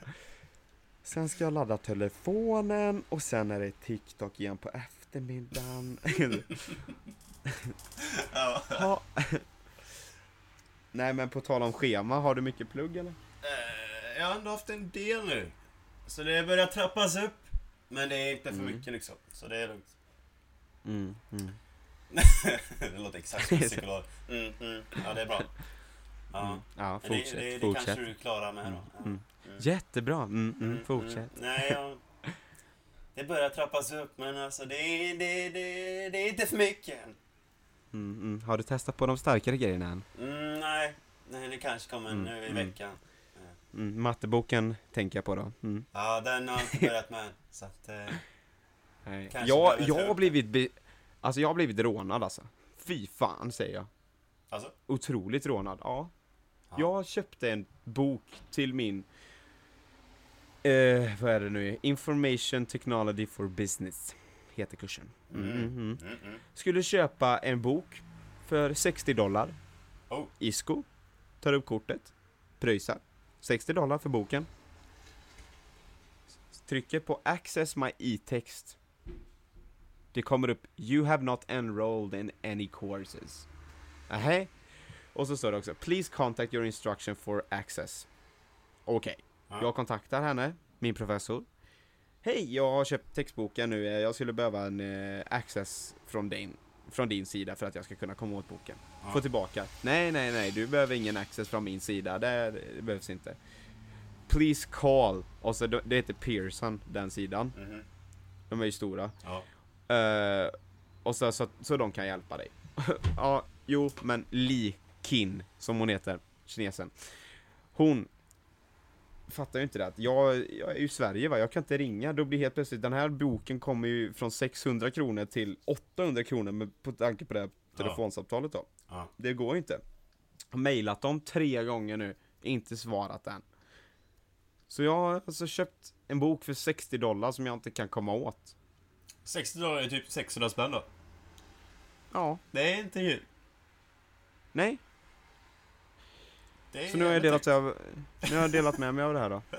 S1: Sen ska jag ladda telefonen och sen är det TikTok igen på eftermiddagen.
S2: ja.
S1: ha. Nej men på tal om schema, har du mycket plugg eller?
S2: Eh, Jag har ändå haft en del nu. Så det börjar trappas upp. Men det är inte för
S1: Mm.
S2: mycket liksom. Så det är lugnt.
S1: Mm, mm.
S2: det låter exakt som psykolog. Mm, mm. Ja, det är bra. Ja.
S1: Mm. Ja, fortsätt,
S2: det, det, det
S1: fortsätt.
S2: kanske du klarar med då.
S1: Mm.
S2: Mm.
S1: Jättebra, fortsätt.
S2: Nej, ja. Det börjar trappas upp men alltså det, det, det, det är inte för mycket än.
S1: Har du testat på de starkare grejerna än?
S2: Nej. nej, det kanske kommer
S1: Mm,
S2: nu i veckan.
S1: Mm, matteboken tänker jag på då. Mm.
S2: Ja, den har jag inte börjat med. Så att, eh,
S1: Nej. Jag, jag har blivit, be, alltså jag har blivit rånad alltså. Fy fan säger jag.
S2: alltså.
S1: Otroligt rånad, ja.
S2: Ja.
S1: Jag köpte en bok till min, eh, vad är det nu, Information Technology for Business, heter kursen. Mm,
S2: Mm.
S1: mm, mm.
S2: Mm.
S1: Skulle köpa en bok för 60 dollar.
S2: Oh.
S1: Isco, tar upp kortet, pröjsar. 60 dollar för boken. Trycker på Access My e-text. Det kommer upp You have not enrolled in any courses. Nähä? Och så står det också Please contact your instruction for access. Okej,
S2: Ja.
S1: jag kontaktar henne, min professor. Hej, jag har köpt textboken nu. Jag skulle behöva en eh, access från din, från din sida för att jag ska kunna komma åt boken.
S2: Ja.
S1: Få tillbaka. Nej, nej, nej, du behöver ingen access från min sida. Det, det behövs inte. Please call. Och så det heter Pearson, den sidan.
S2: Mhm.
S1: De är ju stora.
S2: Ja.
S1: Eh, och så, så, så de kan hjälpa dig. ja, jo, men Li Kin, som hon heter, kinesen. Hon fattar ju inte det att jag, jag är ju i Sverige va, jag kan inte ringa, då blir helt plötsligt, den här boken kommer ju från 600 kronor till 800 kronor med, på tanke på det här telefonsamtalet då.
S2: Ja.
S1: Det går ju inte. Har mejlat dem tre gånger nu, inte svarat än. Så jag har alltså köpt en bok för 60 dollar som jag inte kan komma åt.
S2: 60 dollar är typ 600 spänn då.
S1: Ja,
S2: Det är inte kul.
S1: nej. Så nu har jag delat, över, nu har jag delat med mig av det här då.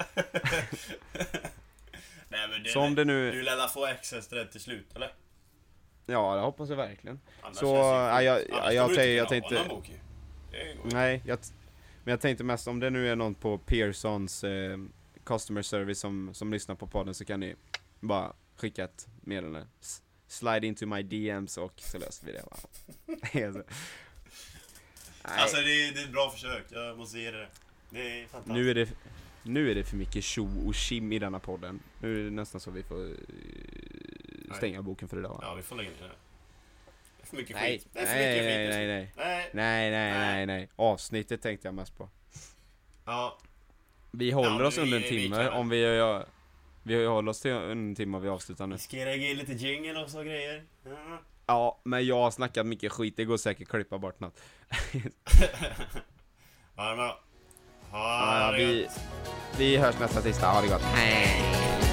S2: Nej men det,
S1: Så om det
S2: Du
S1: nu,
S2: lär få access till det till slut eller?
S1: ja det hoppas jag verkligen.
S2: Annars
S1: Så, jag- jag
S2: kommer du
S1: tänkte- jag tänkte-. Nej, jag, men jag tänkte mest om det nu är någon på Pearsons eh, customer service som, som lyssnar på podden så kan ni bara skicka ett meddelande. Slide into my DMs och så löser vi det. Alltså. Nej,
S2: Alltså det är, det är ett bra försök, jag måste ge det det. Det är fantastiskt.
S1: nu är det nu är det för mycket tjo och kim i denna podden. Nu är det nästan så vi får eh, stänga boken för idag. va?
S2: Ja, vi får lägga ner det. Det är för mycket
S1: Nej,
S2: skit. Det är för
S1: nej,
S2: mycket
S1: nej,
S2: skit.
S1: nej, nej.
S2: nej.
S1: Nej, nej,
S2: Nej.
S1: nej, nej. Avsnittet tänkte jag mest på.
S2: Ja,
S1: Vi håller
S2: Ja,
S1: oss
S2: vi-
S1: under en
S2: vi
S1: timme
S2: kan-
S1: om vi gör... Vi håller oss till en timme och vi avslutar nu.
S2: vi ska lägga in lite jingle och så grejer. Ja.
S1: Ja, men jag har snackat mycket skit, det går säkert att klippa bort något.
S2: Ja, men,
S1: Ja,
S2: ha
S1: ja,
S2: det
S1: vi,
S2: gött.
S1: vi hörs nästa tisdag, ha det gott. Hej!